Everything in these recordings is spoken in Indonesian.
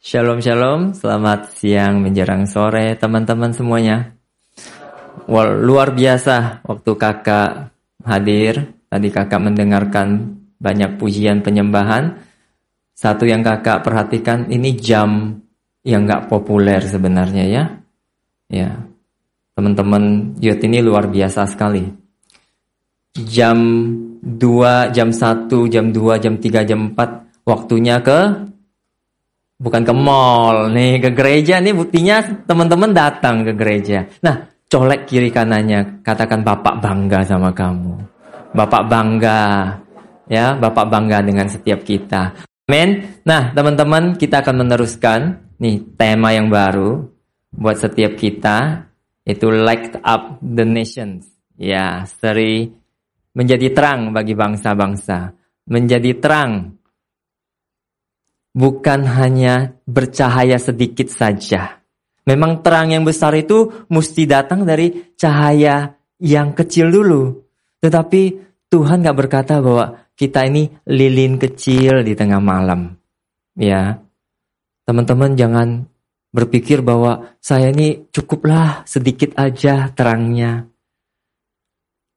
Shalom shalom, selamat siang menjelang sore teman-teman semuanya. Well, luar biasa waktu kakak hadir, tadi kakak mendengarkan banyak pujian penyembahan. Satu yang kakak perhatikan ini jam yang gak populer sebenarnya ya. Ya, teman-teman youth ini luar biasa sekali. Jam 2, jam 1, jam 2, jam 3, jam 4 waktunya ke bukan ke mall nih ke gereja nih buktinya teman-teman datang ke gereja. Nah, colek kiri kanannya katakan Bapak bangga sama kamu. Bapak bangga ya, Bapak bangga dengan setiap kita. Amin. Nah, teman-teman, kita akan meneruskan nih tema yang baru buat setiap kita itu light up the nations. Ya, seri menjadi terang bagi bangsa-bangsa, menjadi terang bukan hanya bercahaya sedikit saja. Memang terang yang besar itu mesti datang dari cahaya yang kecil dulu. Tetapi Tuhan gak berkata bahwa kita ini lilin kecil di tengah malam. Ya, teman-teman jangan berpikir bahwa saya ini cukuplah sedikit aja terangnya.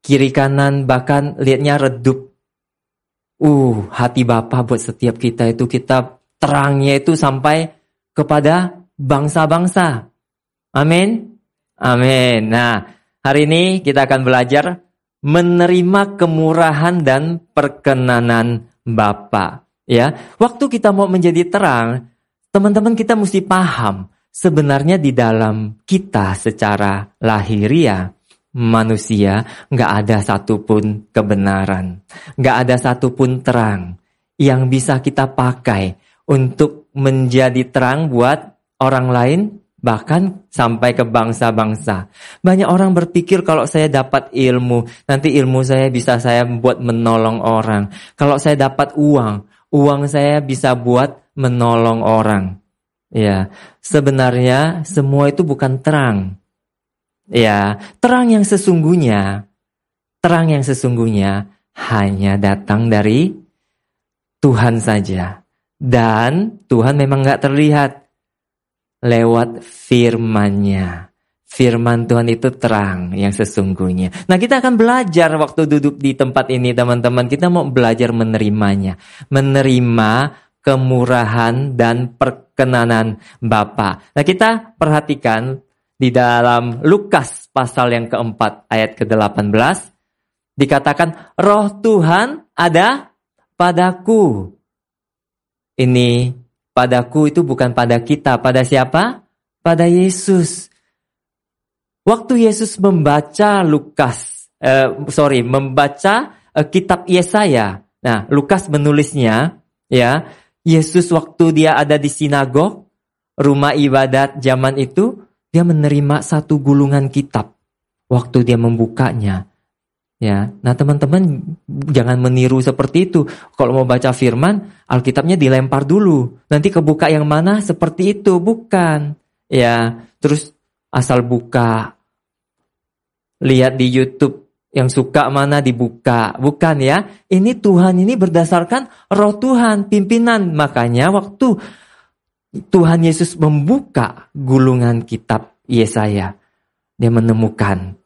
Kiri kanan bahkan lihatnya redup. Uh, hati Bapak buat setiap kita itu kita terangnya itu sampai kepada bangsa-bangsa. Amin. Amin. Nah, hari ini kita akan belajar menerima kemurahan dan perkenanan Bapa. Ya, waktu kita mau menjadi terang, teman-teman kita mesti paham sebenarnya di dalam kita secara lahiriah manusia nggak ada satupun kebenaran, nggak ada satupun terang yang bisa kita pakai untuk menjadi terang buat orang lain bahkan sampai ke bangsa-bangsa. Banyak orang berpikir kalau saya dapat ilmu, nanti ilmu saya bisa saya buat menolong orang. Kalau saya dapat uang, uang saya bisa buat menolong orang. Ya, sebenarnya semua itu bukan terang. Ya, terang yang sesungguhnya, terang yang sesungguhnya hanya datang dari Tuhan saja. Dan Tuhan memang nggak terlihat lewat firmannya. Firman Tuhan itu terang yang sesungguhnya. Nah kita akan belajar waktu duduk di tempat ini teman-teman. Kita mau belajar menerimanya. Menerima kemurahan dan perkenanan Bapa. Nah kita perhatikan di dalam Lukas pasal yang keempat ayat ke-18. Dikatakan roh Tuhan ada padaku ini padaku itu bukan pada kita, pada siapa? Pada Yesus. Waktu Yesus membaca Lukas, eh, sorry, membaca eh, kitab Yesaya. Nah, Lukas menulisnya, ya, Yesus waktu dia ada di sinagog, rumah ibadat zaman itu, dia menerima satu gulungan kitab. Waktu dia membukanya, Ya, nah teman-teman jangan meniru seperti itu. Kalau mau baca firman, Alkitabnya dilempar dulu. Nanti kebuka yang mana seperti itu, bukan. Ya, terus asal buka. Lihat di YouTube yang suka mana dibuka, bukan ya. Ini Tuhan ini berdasarkan roh Tuhan, pimpinan. Makanya waktu Tuhan Yesus membuka gulungan kitab Yesaya, dia menemukan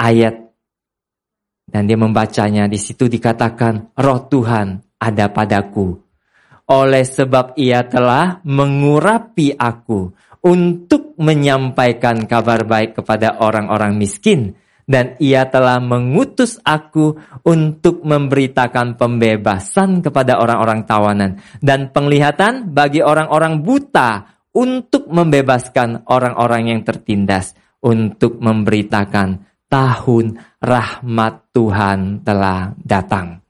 ayat dan dia membacanya. Di situ dikatakan roh Tuhan ada padaku. Oleh sebab ia telah mengurapi aku untuk menyampaikan kabar baik kepada orang-orang miskin. Dan ia telah mengutus aku untuk memberitakan pembebasan kepada orang-orang tawanan. Dan penglihatan bagi orang-orang buta untuk membebaskan orang-orang yang tertindas. Untuk memberitakan tahun rahmat Tuhan telah datang.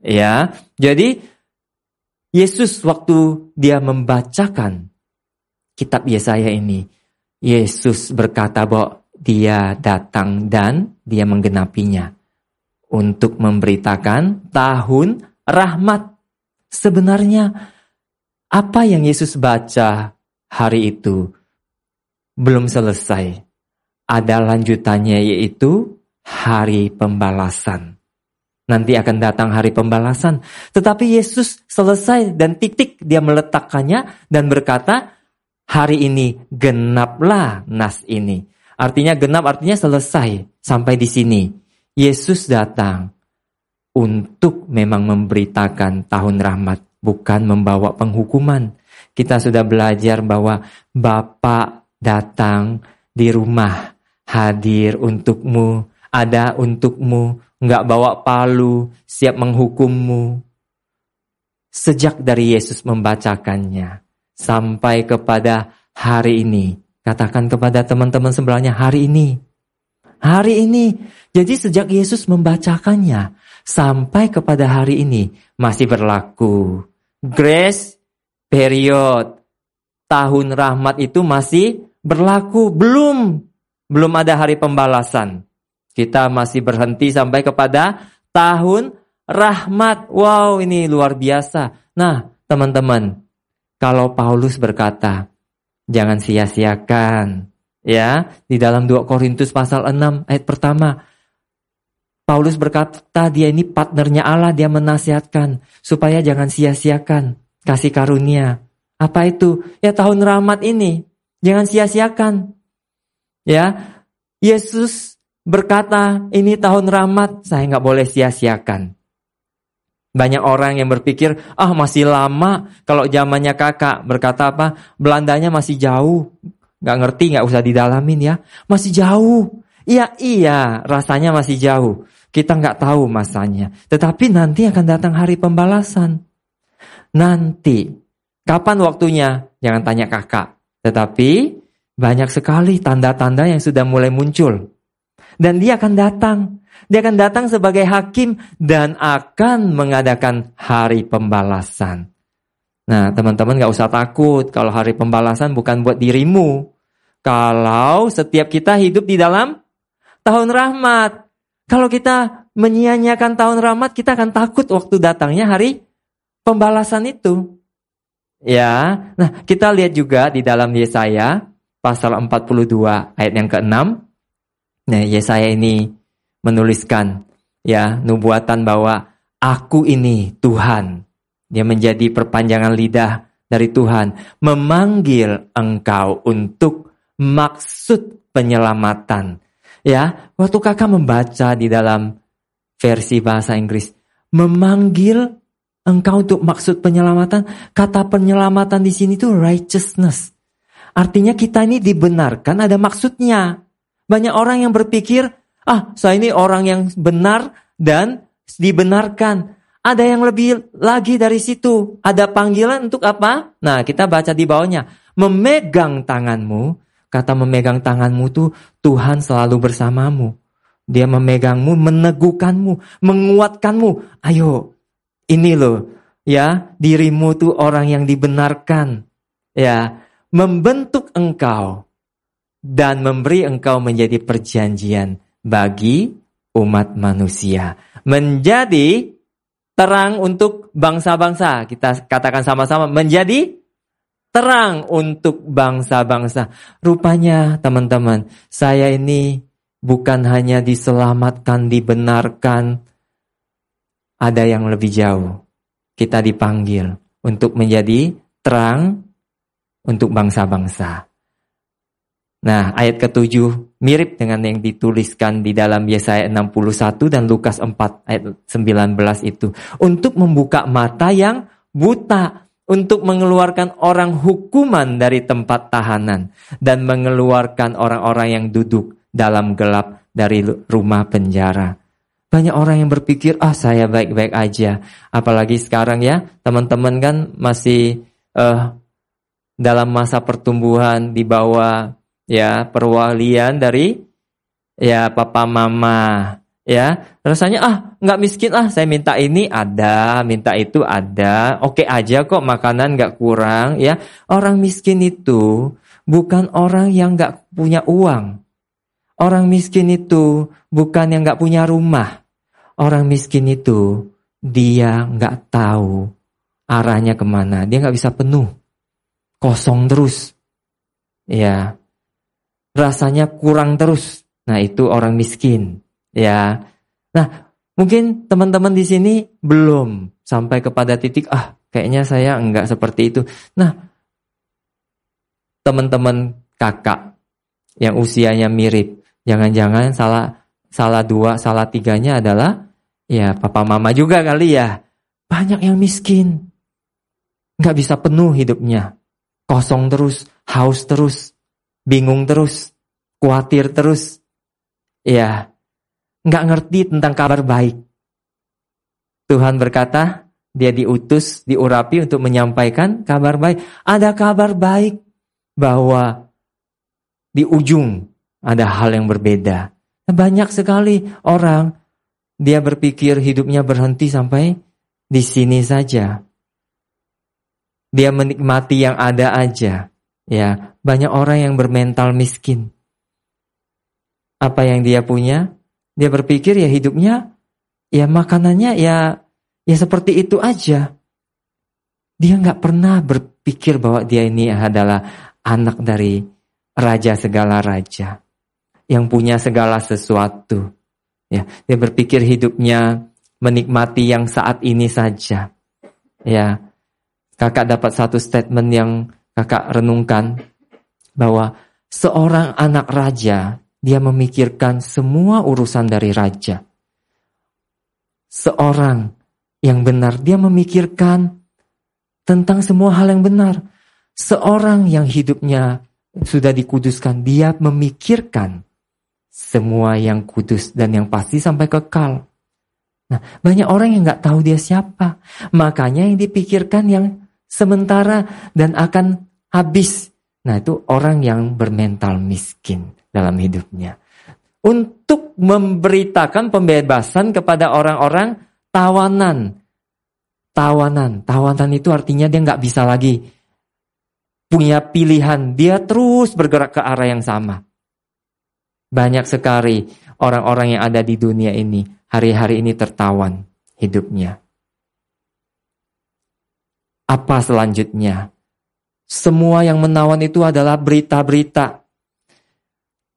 Ya, jadi Yesus waktu dia membacakan kitab Yesaya ini, Yesus berkata bahwa dia datang dan dia menggenapinya untuk memberitakan tahun rahmat. Sebenarnya apa yang Yesus baca hari itu belum selesai ada lanjutannya yaitu hari pembalasan. Nanti akan datang hari pembalasan. Tetapi Yesus selesai dan titik dia meletakkannya dan berkata, hari ini genaplah nas ini. Artinya genap artinya selesai sampai di sini. Yesus datang untuk memang memberitakan tahun rahmat, bukan membawa penghukuman. Kita sudah belajar bahwa Bapak datang di rumah, hadir untukmu, ada untukmu, nggak bawa palu, siap menghukummu. Sejak dari Yesus membacakannya sampai kepada hari ini, katakan kepada teman-teman sebelahnya hari ini. Hari ini. Jadi sejak Yesus membacakannya sampai kepada hari ini masih berlaku. Grace period tahun rahmat itu masih berlaku. Belum belum ada hari pembalasan. Kita masih berhenti sampai kepada tahun rahmat. Wow, ini luar biasa. Nah, teman-teman, kalau Paulus berkata, jangan sia-siakan. Ya, di dalam 2 Korintus pasal 6 ayat pertama, Paulus berkata dia ini partnernya Allah, dia menasihatkan supaya jangan sia-siakan kasih karunia. Apa itu? Ya tahun rahmat ini. Jangan sia-siakan. Ya, Yesus berkata, ini tahun rahmat, saya nggak boleh sia-siakan. Banyak orang yang berpikir, ah masih lama, kalau zamannya kakak berkata apa, Belandanya masih jauh, nggak ngerti, nggak usah didalamin ya, masih jauh. Iya, iya, rasanya masih jauh. Kita nggak tahu masanya. Tetapi nanti akan datang hari pembalasan. Nanti, kapan waktunya? Jangan tanya kakak. Tetapi banyak sekali tanda-tanda yang sudah mulai muncul. Dan dia akan datang. Dia akan datang sebagai hakim dan akan mengadakan hari pembalasan. Nah, teman-teman gak usah takut kalau hari pembalasan bukan buat dirimu. Kalau setiap kita hidup di dalam tahun rahmat. Kalau kita menyia-nyiakan tahun rahmat, kita akan takut waktu datangnya hari pembalasan itu. Ya, nah kita lihat juga di dalam Yesaya pasal 42 ayat yang ke-6. Nah, Yesaya ini menuliskan ya nubuatan bahwa aku ini Tuhan. Dia menjadi perpanjangan lidah dari Tuhan, memanggil engkau untuk maksud penyelamatan. Ya, waktu kakak membaca di dalam versi bahasa Inggris, memanggil engkau untuk maksud penyelamatan, kata penyelamatan di sini tuh righteousness. Artinya kita ini dibenarkan ada maksudnya. Banyak orang yang berpikir, ah saya ini orang yang benar dan dibenarkan. Ada yang lebih lagi dari situ. Ada panggilan untuk apa? Nah kita baca di bawahnya. Memegang tanganmu. Kata memegang tanganmu tuh Tuhan selalu bersamamu. Dia memegangmu, meneguhkanmu, menguatkanmu. Ayo, ini loh, ya, dirimu tuh orang yang dibenarkan. Ya, membentuk engkau dan memberi engkau menjadi perjanjian bagi umat manusia. Menjadi terang untuk bangsa-bangsa. Kita katakan sama-sama menjadi terang untuk bangsa-bangsa. Rupanya teman-teman, saya ini bukan hanya diselamatkan, dibenarkan, ada yang lebih jauh. Kita dipanggil untuk menjadi terang untuk bangsa-bangsa. Nah, ayat ketujuh mirip dengan yang dituliskan di dalam Yesaya 61 dan Lukas 4 ayat 19 itu. Untuk membuka mata yang buta, untuk mengeluarkan orang hukuman dari tempat tahanan, dan mengeluarkan orang-orang yang duduk dalam gelap dari rumah penjara. Banyak orang yang berpikir, ah saya baik-baik aja. Apalagi sekarang ya, teman-teman kan masih uh, dalam masa pertumbuhan di bawah ya perwalian dari ya papa mama ya. Rasanya ah nggak miskin ah saya minta ini ada minta itu ada oke aja kok makanan nggak kurang ya. Orang miskin itu bukan orang yang nggak punya uang. Orang miskin itu bukan yang nggak punya rumah. Orang miskin itu dia nggak tahu arahnya ke mana. Dia nggak bisa penuh kosong terus. Ya. Rasanya kurang terus. Nah, itu orang miskin. Ya. Nah, mungkin teman-teman di sini belum sampai kepada titik ah, kayaknya saya enggak seperti itu. Nah, teman-teman kakak yang usianya mirip. Jangan-jangan salah salah dua, salah tiganya adalah ya papa mama juga kali ya. Banyak yang miskin. Nggak bisa penuh hidupnya. Kosong terus, haus terus, bingung terus, khawatir terus. Ya, nggak ngerti tentang kabar baik. Tuhan berkata, dia diutus, diurapi untuk menyampaikan kabar baik. Ada kabar baik bahwa di ujung ada hal yang berbeda. Banyak sekali orang dia berpikir hidupnya berhenti sampai di sini saja. Dia menikmati yang ada aja. Ya, banyak orang yang bermental miskin. Apa yang dia punya? Dia berpikir ya hidupnya ya makanannya ya ya seperti itu aja. Dia nggak pernah berpikir bahwa dia ini adalah anak dari raja segala raja yang punya segala sesuatu. Ya, dia berpikir hidupnya menikmati yang saat ini saja. Ya, kakak dapat satu statement yang kakak renungkan bahwa seorang anak raja dia memikirkan semua urusan dari raja. Seorang yang benar dia memikirkan tentang semua hal yang benar. Seorang yang hidupnya sudah dikuduskan, dia memikirkan semua yang kudus dan yang pasti sampai kekal. Nah, banyak orang yang nggak tahu dia siapa. Makanya yang dipikirkan yang sementara dan akan habis. Nah, itu orang yang bermental miskin dalam hidupnya. Untuk memberitakan pembebasan kepada orang-orang tawanan. Tawanan. Tawanan itu artinya dia nggak bisa lagi punya pilihan. Dia terus bergerak ke arah yang sama. Banyak sekali orang-orang yang ada di dunia ini hari-hari ini tertawan hidupnya. Apa selanjutnya? Semua yang menawan itu adalah berita-berita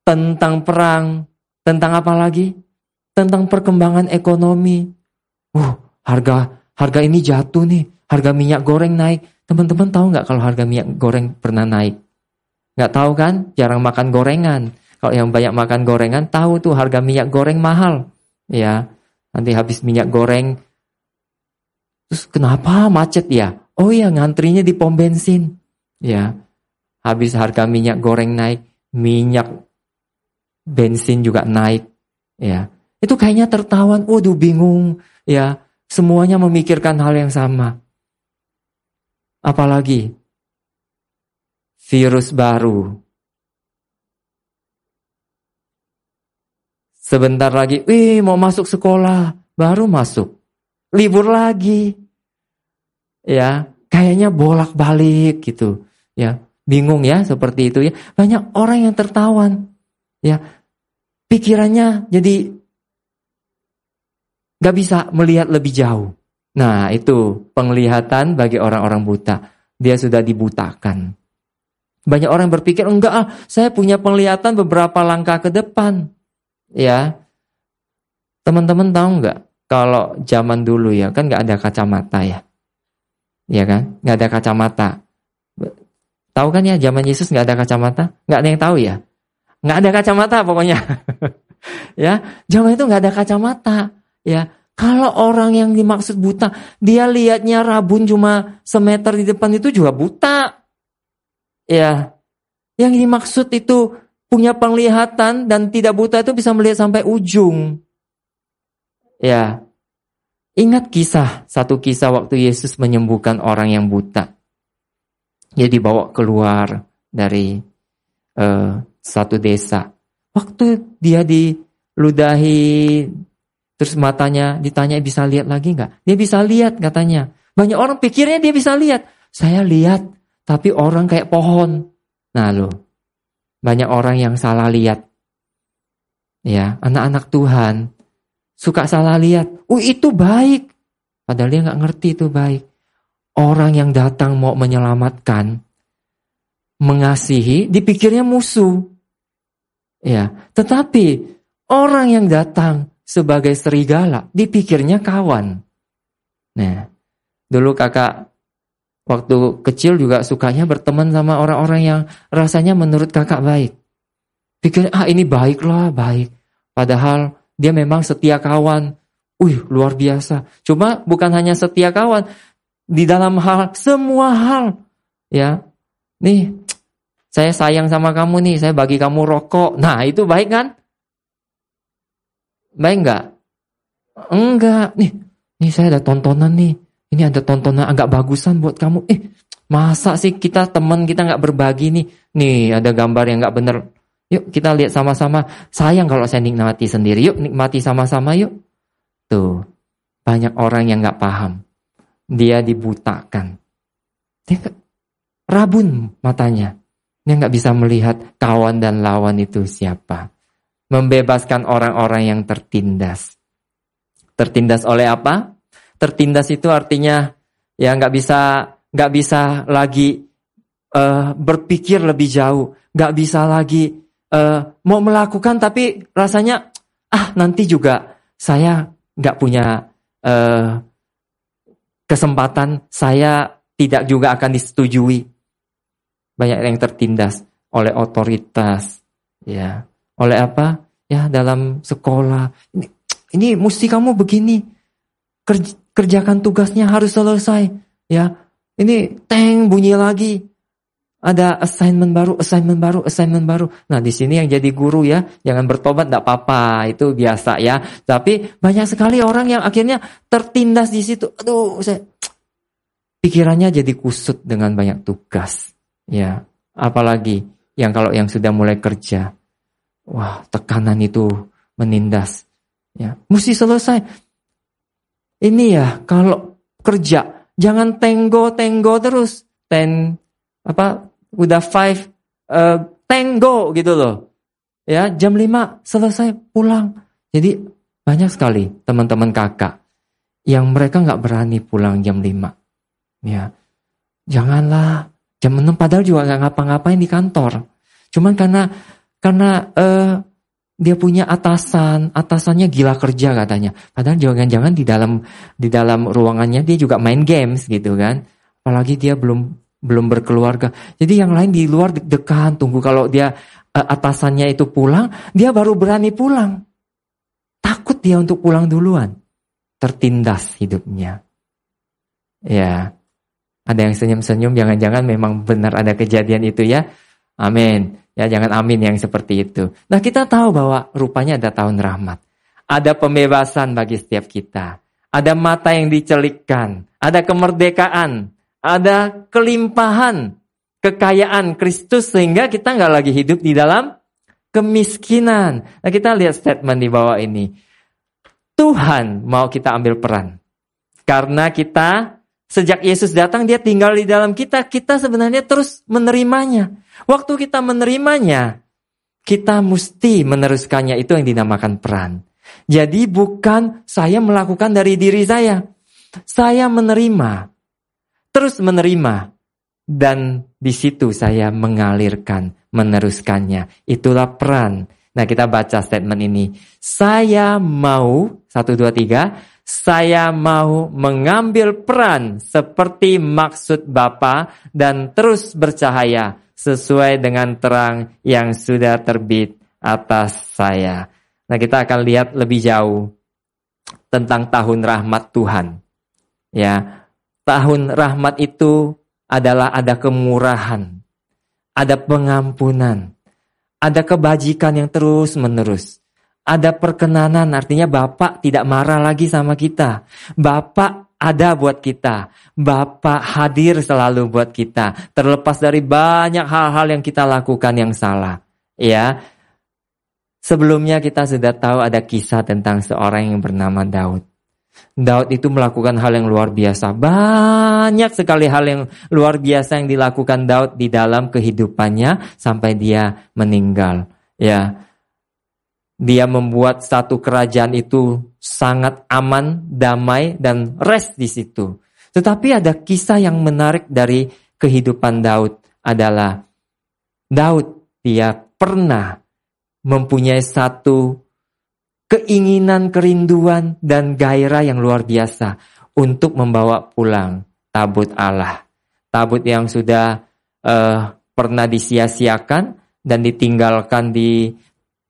tentang perang, tentang apa lagi? Tentang perkembangan ekonomi. Uh, harga harga ini jatuh nih, harga minyak goreng naik. Teman-teman tahu nggak kalau harga minyak goreng pernah naik? Nggak tahu kan? Jarang makan gorengan. Kalau yang banyak makan gorengan tahu tuh harga minyak goreng mahal. Ya, nanti habis minyak goreng. Terus kenapa macet ya? Oh ya ngantrinya di pom bensin. Ya, habis harga minyak goreng naik, minyak bensin juga naik. Ya, itu kayaknya tertawan. Waduh bingung. Ya, semuanya memikirkan hal yang sama. Apalagi virus baru. Sebentar lagi, wih mau masuk sekolah, baru masuk. Libur lagi. Ya, kayaknya bolak-balik gitu. Ya, bingung ya seperti itu ya. Banyak orang yang tertawan. Ya, pikirannya jadi gak bisa melihat lebih jauh. Nah, itu penglihatan bagi orang-orang buta. Dia sudah dibutakan. Banyak orang berpikir, enggak ah, saya punya penglihatan beberapa langkah ke depan. Ya, teman-teman tahu enggak? Kalau zaman dulu ya, kan enggak ada kacamata ya. Ya kan? Enggak ada kacamata. Tahu kan ya, zaman Yesus enggak ada kacamata? Enggak ada yang tahu ya? nggak ada kacamata pokoknya. ya, zaman itu nggak ada kacamata. Ya, kalau orang yang dimaksud buta, dia lihatnya rabun cuma semeter di depan itu juga buta. Ya, yang dimaksud itu punya penglihatan dan tidak buta itu bisa melihat sampai ujung. Ya, ingat kisah satu kisah waktu Yesus menyembuhkan orang yang buta. Dia dibawa keluar dari uh, satu desa. Waktu dia diludahi, terus matanya ditanya bisa lihat lagi nggak? Dia bisa lihat katanya. Banyak orang pikirnya dia bisa lihat. Saya lihat, tapi orang kayak pohon. Nah lo, banyak orang yang salah lihat. Ya, anak-anak Tuhan suka salah lihat. Oh itu baik. Padahal dia nggak ngerti itu baik. Orang yang datang mau menyelamatkan, mengasihi, dipikirnya musuh. Ya, tetapi orang yang datang sebagai serigala dipikirnya kawan. Nah, dulu kakak waktu kecil juga sukanya berteman sama orang-orang yang rasanya menurut kakak baik. Pikir, ah ini baik lah, baik. Padahal dia memang setia kawan. Wih, luar biasa. Cuma bukan hanya setia kawan. Di dalam hal, semua hal. Ya, nih, saya sayang sama kamu nih, saya bagi kamu rokok. Nah, itu baik kan? Baik nggak? Enggak. Nih, nih saya ada tontonan nih. Ini ada tontonan agak bagusan buat kamu. Eh, masa sih kita teman kita nggak berbagi nih? Nih ada gambar yang nggak bener. Yuk kita lihat sama-sama. Sayang kalau saya nikmati sendiri. Yuk nikmati sama-sama yuk. Tuh, banyak orang yang nggak paham. Dia dibutakan. Dia rabun matanya. Dia nggak bisa melihat kawan dan lawan itu siapa. Membebaskan orang-orang yang tertindas. Tertindas oleh apa? tertindas itu artinya ya nggak bisa nggak bisa lagi uh, berpikir lebih jauh, nggak bisa lagi uh, mau melakukan tapi rasanya ah nanti juga saya nggak punya uh, kesempatan, saya tidak juga akan disetujui. Banyak yang tertindas oleh otoritas, ya, oleh apa? Ya dalam sekolah. Ini, ini mesti kamu begini. Kerja, kerjakan tugasnya harus selesai. Ya, ini teng bunyi lagi. Ada assignment baru, assignment baru, assignment baru. Nah, di sini yang jadi guru ya, jangan bertobat, tidak apa-apa, itu biasa ya. Tapi banyak sekali orang yang akhirnya tertindas di situ. Aduh, saya pikirannya jadi kusut dengan banyak tugas. Ya, apalagi yang kalau yang sudah mulai kerja, wah tekanan itu menindas. Ya, mesti selesai. Ini ya kalau kerja jangan tenggo tenggo terus. Ten apa udah five uh, tenggo gitu loh. Ya jam 5 selesai pulang. Jadi banyak sekali teman-teman kakak yang mereka nggak berani pulang jam 5. Ya janganlah jam 6 padahal juga nggak ngapa-ngapain di kantor. Cuman karena karena uh, dia punya atasan, atasannya gila kerja katanya. Padahal jangan-jangan di dalam di dalam ruangannya dia juga main games gitu kan. Apalagi dia belum belum berkeluarga. Jadi yang lain di luar deg-degan tunggu kalau dia uh, atasannya itu pulang, dia baru berani pulang. Takut dia untuk pulang duluan. Tertindas hidupnya. Ya. Ada yang senyum-senyum, jangan-jangan memang benar ada kejadian itu ya. Amin. Ya jangan amin yang seperti itu. Nah kita tahu bahwa rupanya ada tahun rahmat. Ada pembebasan bagi setiap kita. Ada mata yang dicelikkan. Ada kemerdekaan. Ada kelimpahan. Kekayaan Kristus sehingga kita nggak lagi hidup di dalam kemiskinan. Nah kita lihat statement di bawah ini. Tuhan mau kita ambil peran. Karena kita sejak Yesus datang dia tinggal di dalam kita. Kita sebenarnya terus menerimanya. Waktu kita menerimanya, kita mesti meneruskannya itu yang dinamakan peran. Jadi bukan saya melakukan dari diri saya. Saya menerima, terus menerima, dan di situ saya mengalirkan, meneruskannya. Itulah peran. Nah kita baca statement ini. Saya mau, satu, dua, tiga, saya mau mengambil peran seperti maksud Bapa dan terus bercahaya sesuai dengan terang yang sudah terbit atas saya. Nah, kita akan lihat lebih jauh tentang tahun rahmat Tuhan. Ya, tahun rahmat itu adalah ada kemurahan, ada pengampunan, ada kebajikan yang terus-menerus. Ada perkenanan, artinya Bapak tidak marah lagi sama kita. Bapak ada buat kita. Bapak hadir selalu buat kita. Terlepas dari banyak hal-hal yang kita lakukan yang salah. Ya. Sebelumnya kita sudah tahu ada kisah tentang seorang yang bernama Daud. Daud itu melakukan hal yang luar biasa. Banyak sekali hal yang luar biasa yang dilakukan Daud di dalam kehidupannya sampai dia meninggal. Ya. Dia membuat satu kerajaan itu sangat aman, damai, dan rest di situ. Tetapi ada kisah yang menarik dari kehidupan Daud adalah Daud dia pernah mempunyai satu keinginan, kerinduan, dan gairah yang luar biasa untuk membawa pulang tabut Allah. tabut yang sudah uh, pernah disia-siakan dan ditinggalkan di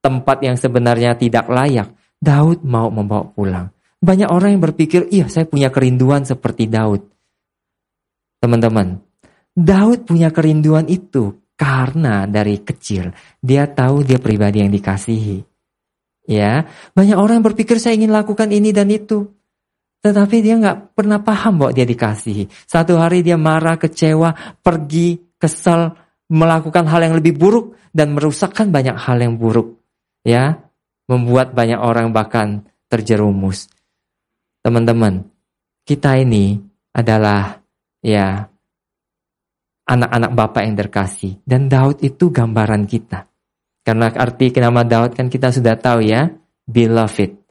tempat yang sebenarnya tidak layak. Daud mau membawa pulang. Banyak orang yang berpikir, iya saya punya kerinduan seperti Daud. Teman-teman, Daud punya kerinduan itu karena dari kecil dia tahu dia pribadi yang dikasihi. Ya, banyak orang yang berpikir saya ingin lakukan ini dan itu. Tetapi dia nggak pernah paham bahwa dia dikasihi. Satu hari dia marah, kecewa, pergi, kesal, melakukan hal yang lebih buruk dan merusakkan banyak hal yang buruk. Ya, membuat banyak orang bahkan terjerumus. Teman-teman, kita ini adalah ya anak-anak Bapak yang terkasih dan Daud itu gambaran kita. Karena arti nama Daud kan kita sudah tahu ya, beloved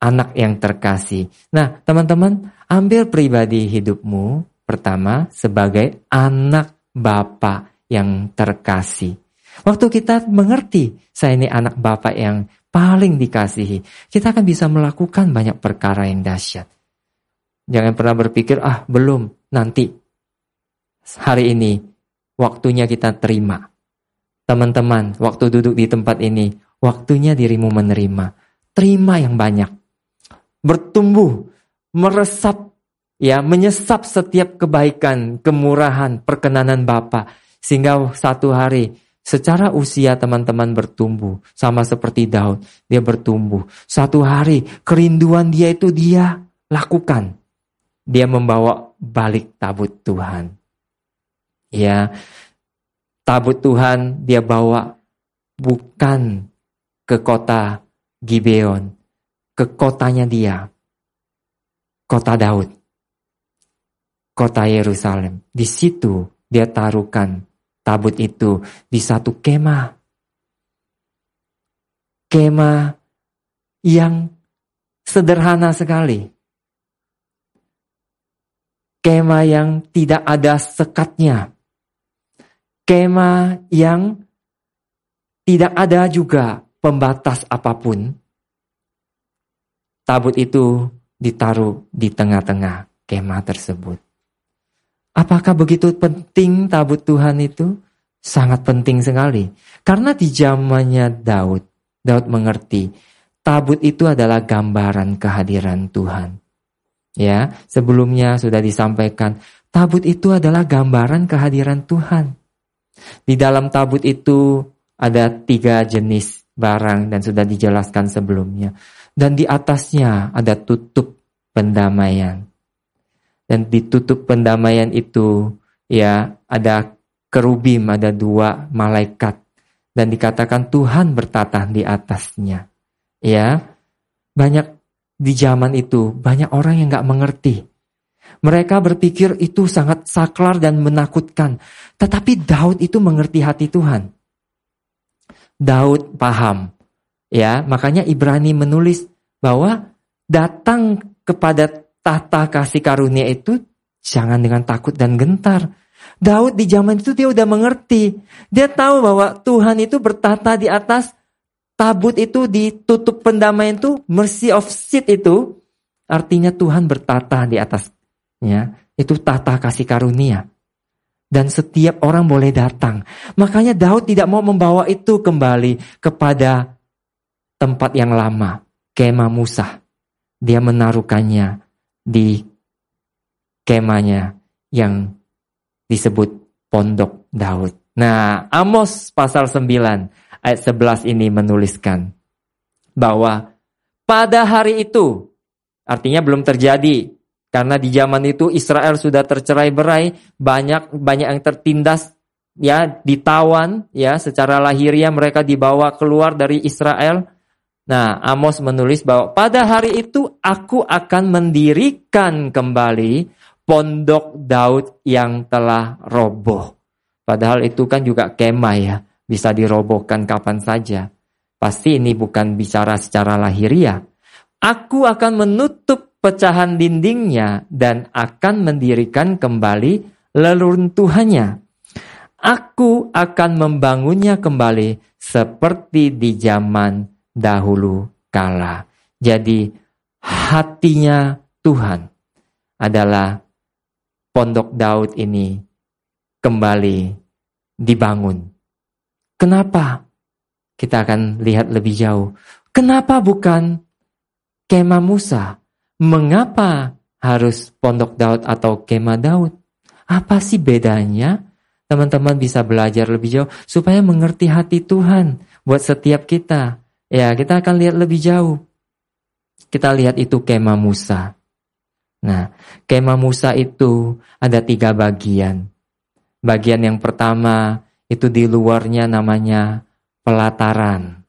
anak yang terkasih. Nah, teman-teman, ambil pribadi hidupmu pertama sebagai anak Bapa yang terkasih. Waktu kita mengerti saya ini anak Bapak yang paling dikasihi, kita akan bisa melakukan banyak perkara yang dahsyat. Jangan pernah berpikir, ah belum, nanti. Hari ini, waktunya kita terima. Teman-teman, waktu duduk di tempat ini, waktunya dirimu menerima. Terima yang banyak bertumbuh, meresap, ya, menyesap setiap kebaikan, kemurahan, perkenanan Bapa sehingga satu hari secara usia teman-teman bertumbuh sama seperti Daud, dia bertumbuh. Satu hari kerinduan dia itu dia lakukan. Dia membawa balik tabut Tuhan. Ya, tabut Tuhan dia bawa bukan ke kota Gibeon, ke kotanya dia. Kota Daud. Kota Yerusalem. Di situ dia taruhkan tabut itu di satu kemah. Kemah yang sederhana sekali. Kemah yang tidak ada sekatnya. Kemah yang tidak ada juga pembatas apa pun tabut itu ditaruh di tengah-tengah kemah tersebut. Apakah begitu penting tabut Tuhan itu? Sangat penting sekali. Karena di zamannya Daud, Daud mengerti tabut itu adalah gambaran kehadiran Tuhan. Ya, sebelumnya sudah disampaikan, tabut itu adalah gambaran kehadiran Tuhan. Di dalam tabut itu ada tiga jenis barang dan sudah dijelaskan sebelumnya dan di atasnya ada tutup pendamaian. Dan di tutup pendamaian itu ya ada kerubim, ada dua malaikat dan dikatakan Tuhan bertatah di atasnya. Ya, banyak di zaman itu banyak orang yang nggak mengerti. Mereka berpikir itu sangat saklar dan menakutkan. Tetapi Daud itu mengerti hati Tuhan. Daud paham Ya, makanya Ibrani menulis bahwa datang kepada tahta kasih karunia itu jangan dengan takut dan gentar. Daud di zaman itu dia udah mengerti. Dia tahu bahwa Tuhan itu bertata di atas tabut itu ditutup pendamaian itu mercy of seat itu artinya Tuhan bertata di atasnya. Itu tahta kasih karunia. Dan setiap orang boleh datang. Makanya Daud tidak mau membawa itu kembali kepada tempat yang lama, kemah Musa. Dia menaruhkannya di kemahnya yang disebut pondok Daud. Nah, Amos pasal 9 ayat 11 ini menuliskan bahwa pada hari itu artinya belum terjadi karena di zaman itu Israel sudah tercerai berai, banyak banyak yang tertindas ya ditawan ya secara lahiriah mereka dibawa keluar dari Israel Nah, Amos menulis bahwa pada hari itu aku akan mendirikan kembali pondok Daud yang telah roboh. Padahal itu kan juga kemah ya, bisa dirobohkan kapan saja. Pasti ini bukan bicara secara lahiriah. Aku akan menutup pecahan dindingnya dan akan mendirikan kembali leluntuhannya. Aku akan membangunnya kembali seperti di zaman dahulu kala. Jadi hatinya Tuhan adalah pondok Daud ini kembali dibangun. Kenapa? Kita akan lihat lebih jauh. Kenapa bukan kemah Musa? Mengapa harus pondok Daud atau kemah Daud? Apa sih bedanya? Teman-teman bisa belajar lebih jauh supaya mengerti hati Tuhan buat setiap kita. Ya, kita akan lihat lebih jauh. Kita lihat itu kemah Musa. Nah, kemah Musa itu ada tiga bagian. Bagian yang pertama itu di luarnya namanya pelataran.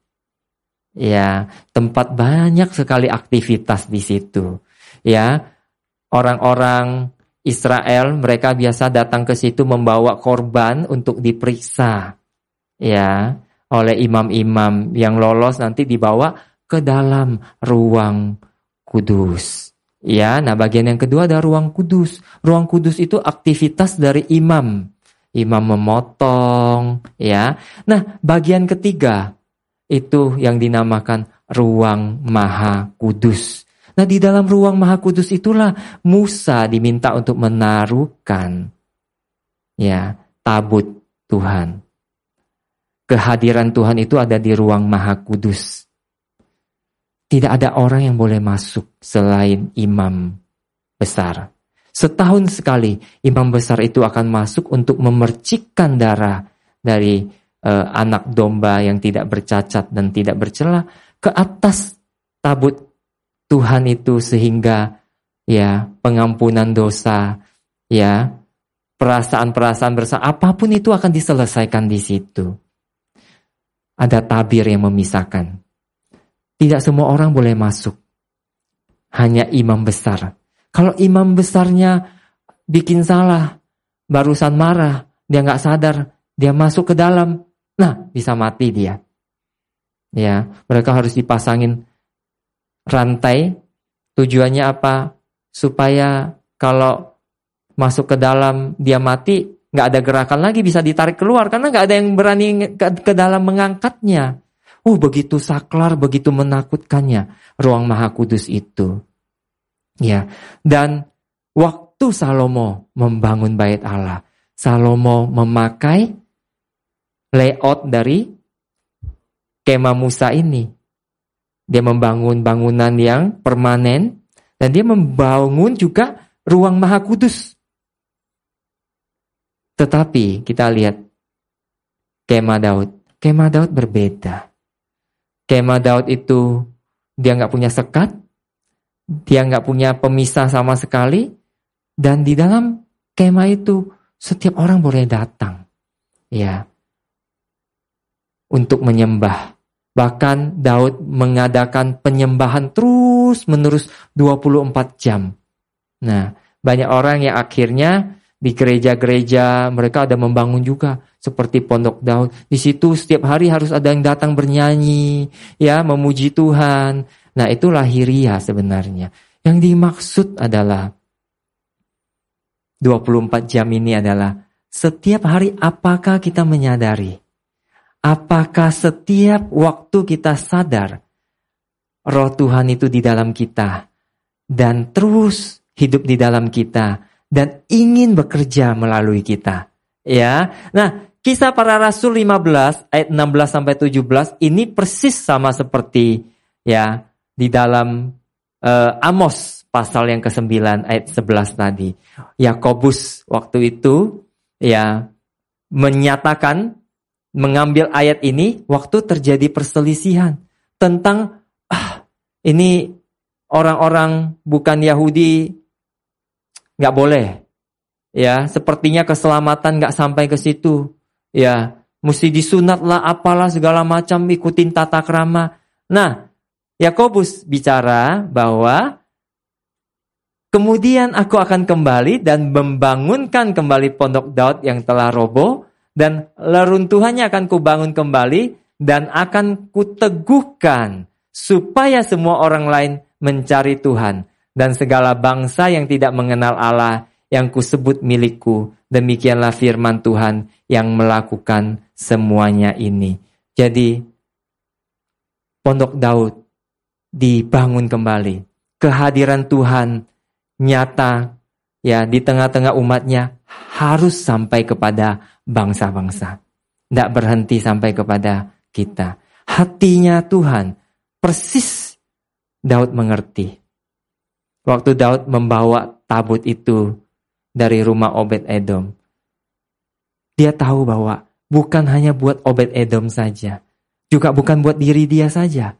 Ya, tempat banyak sekali aktivitas di situ. Ya, orang-orang Israel mereka biasa datang ke situ membawa korban untuk diperiksa ya oleh imam-imam yang lolos nanti dibawa ke dalam ruang kudus. Ya, nah bagian yang kedua ada ruang kudus. Ruang kudus itu aktivitas dari imam. Imam memotong, ya. Nah, bagian ketiga itu yang dinamakan ruang maha kudus. Nah di dalam ruang maha kudus itulah Musa diminta untuk menaruhkan ya tabut Tuhan. Kehadiran Tuhan itu ada di ruang maha kudus. Tidak ada orang yang boleh masuk selain imam besar. Setahun sekali imam besar itu akan masuk untuk memercikkan darah dari uh, anak domba yang tidak bercacat dan tidak bercela ke atas tabut Tuhan itu sehingga ya pengampunan dosa, ya perasaan-perasaan bersama apa pun itu akan diselesaikan di situ. Ada tabir yang memisahkan. Tidak semua orang boleh masuk. Hanya imam besar. Kalau imam besarnya bikin salah, barusan marah, dia nggak sadar, dia masuk ke dalam, nah bisa mati dia. Ya, mereka harus dipasangin rantai tujuannya apa? Supaya kalau masuk ke dalam dia mati nggak ada gerakan lagi bisa ditarik keluar karena nggak ada yang berani ke, ke dalam mengangkatnya. Uh begitu saklar, begitu menakutkannya ruang maha kudus itu. Ya, dan waktu Salomo membangun bait Allah, Salomo memakai layout dari kemah Musa ini. Dia membangun bangunan yang permanen dan dia membangun juga ruang maha kudus. Tetapi kita lihat kemah Daud. Kemah Daud berbeda. Kemah Daud itu dia nggak punya sekat, dia nggak punya pemisah sama sekali, dan di dalam kemah itu setiap orang boleh datang, ya, untuk menyembah. Bahkan Daud mengadakan penyembahan terus menerus 24 jam. Nah, banyak orang yang akhirnya di gereja-gereja mereka ada membangun juga seperti Pondok Daud. Di situ setiap hari harus ada yang datang bernyanyi, ya, memuji Tuhan. Nah, itu lahiriah sebenarnya. Yang dimaksud adalah 24 jam ini adalah setiap hari apakah kita menyadari Apakah setiap waktu kita sadar roh Tuhan itu di dalam kita dan terus hidup di dalam kita dan ingin bekerja melalui kita. Ya. Nah, kisah para rasul 15 ayat 16 sampai 17 ini persis sama seperti ya di dalam uh, Amos pasal yang ke-9 ayat 11 tadi. Yakobus waktu itu ya menyatakan mengambil ayat ini waktu terjadi perselisihan tentang ah ini orang-orang bukan Yahudi nggak boleh. Ya sepertinya keselamatan nggak sampai ke situ. Ya mesti disunat lah apalah segala macam ikutin tata krama. Nah Yakobus bicara bahwa kemudian aku akan kembali dan membangunkan kembali pondok Daud yang telah roboh dan leruntuhannya akan kubangun kembali dan akan kuteguhkan supaya semua orang lain mencari Tuhan dan segala bangsa yang tidak mengenal Allah yang kusebut milikku. Demikianlah firman Tuhan yang melakukan semuanya ini. Jadi pondok Daud dibangun kembali. Kehadiran Tuhan nyata ya di tengah-tengah umatnya harus sampai kepada bangsa-bangsa. Tidak berhenti sampai kepada kita. Hatinya Tuhan persis Daud mengerti. Waktu Daud membawa tabut itu dari rumah Obed Edom. Dia tahu bahwa bukan hanya buat Obed Edom saja. Juga bukan buat diri dia saja.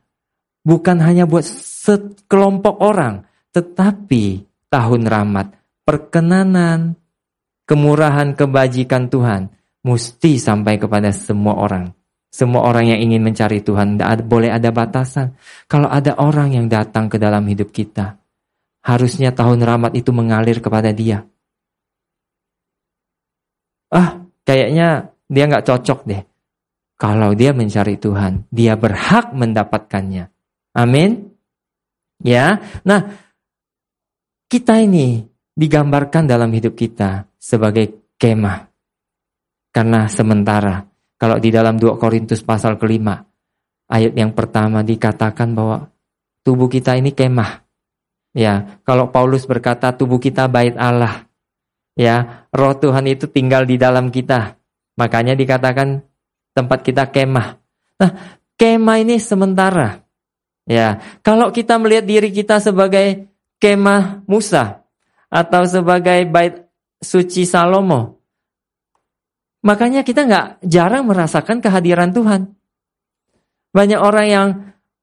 Bukan hanya buat sekelompok orang. Tetapi tahun rahmat, perkenanan, kemurahan, kebajikan Tuhan mesti sampai kepada semua orang. Semua orang yang ingin mencari Tuhan, tidak boleh ada batasan. Kalau ada orang yang datang ke dalam hidup kita, harusnya tahun rahmat itu mengalir kepada dia. Ah, kayaknya dia nggak cocok deh. Kalau dia mencari Tuhan, dia berhak mendapatkannya. Amin. Ya, nah kita ini digambarkan dalam hidup kita sebagai kemah. Karena sementara kalau di dalam 2 Korintus pasal kelima, ayat yang pertama dikatakan bahwa tubuh kita ini kemah. Ya, kalau Paulus berkata tubuh kita bait Allah. Ya, roh Tuhan itu tinggal di dalam kita. Makanya dikatakan tempat kita kemah. Nah, kemah ini sementara. Ya, kalau kita melihat diri kita sebagai kemah Musa atau sebagai bait suci Salomo, Makanya kita nggak jarang merasakan kehadiran Tuhan. Banyak orang yang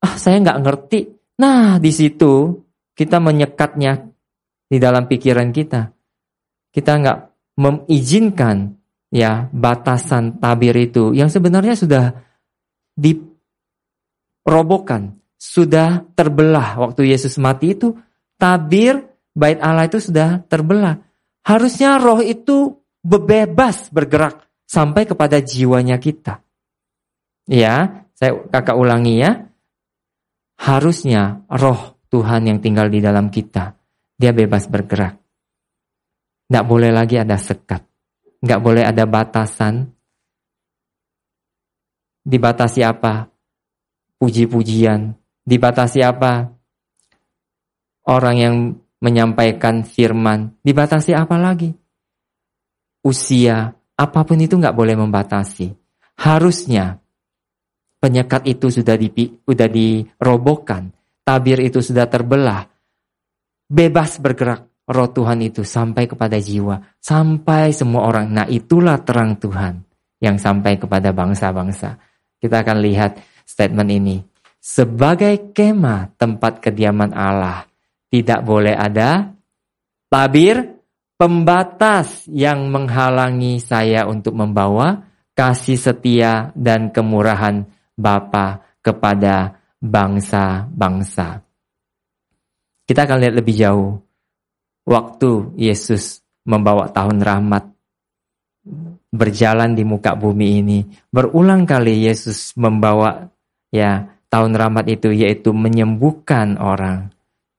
ah saya nggak ngerti. Nah di situ kita menyekatnya di dalam pikiran kita. Kita nggak mengizinkan ya batasan tabir itu yang sebenarnya sudah dirobohkan, sudah terbelah waktu Yesus mati itu tabir bait Allah itu sudah terbelah. Harusnya roh itu bebas bergerak sampai kepada jiwanya kita. Ya, saya kakak ulangi ya. Harusnya roh Tuhan yang tinggal di dalam kita, dia bebas bergerak. Tidak boleh lagi ada sekat. Nggak boleh ada batasan. Dibatasi apa? Puji-pujian. Dibatasi apa? Orang yang menyampaikan firman. Dibatasi apa lagi? Usia, Apa pun itu nggak boleh membatasi. Harusnya penyekat itu sudah di, sudah dirobohkan, tabir itu sudah terbelah, bebas bergerak roh Tuhan itu sampai kepada jiwa, sampai semua orang. Nah itulah terang Tuhan yang sampai kepada bangsa-bangsa. Kita akan lihat statement ini. Sebagai kemah tempat kediaman Allah, tidak boleh ada tabir, pembatas yang menghalangi saya untuk membawa kasih setia dan kemurahan Bapa kepada bangsa-bangsa. Kita akan lihat lebih jauh. Waktu Yesus membawa tahun rahmat berjalan di muka bumi ini, berulang kali Yesus membawa ya tahun rahmat itu yaitu menyembuhkan orang,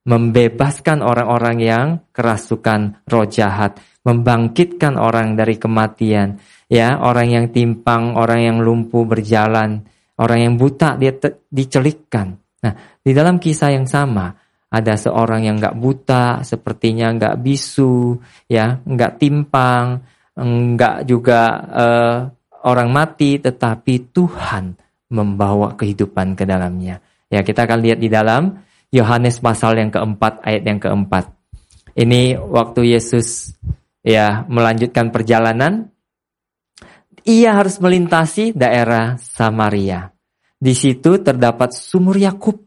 membebaskan orang-orang yang kerasukan roh jahat, membangkitkan orang dari kematian, ya, orang yang timpang, orang yang lumpuh berjalan, orang yang buta dia dicelikkan. Nah, di dalam kisah yang sama ada seorang yang nggak buta, sepertinya nggak bisu, ya, nggak timpang, nggak juga uh, orang mati, tetapi Tuhan membawa kehidupan ke dalamnya. Ya, kita akan lihat di dalam Yohanes pasal yang keempat ayat yang keempat. Ini waktu Yesus ya melanjutkan perjalanan, ia harus melintasi daerah Samaria. Di situ terdapat sumur Yakub.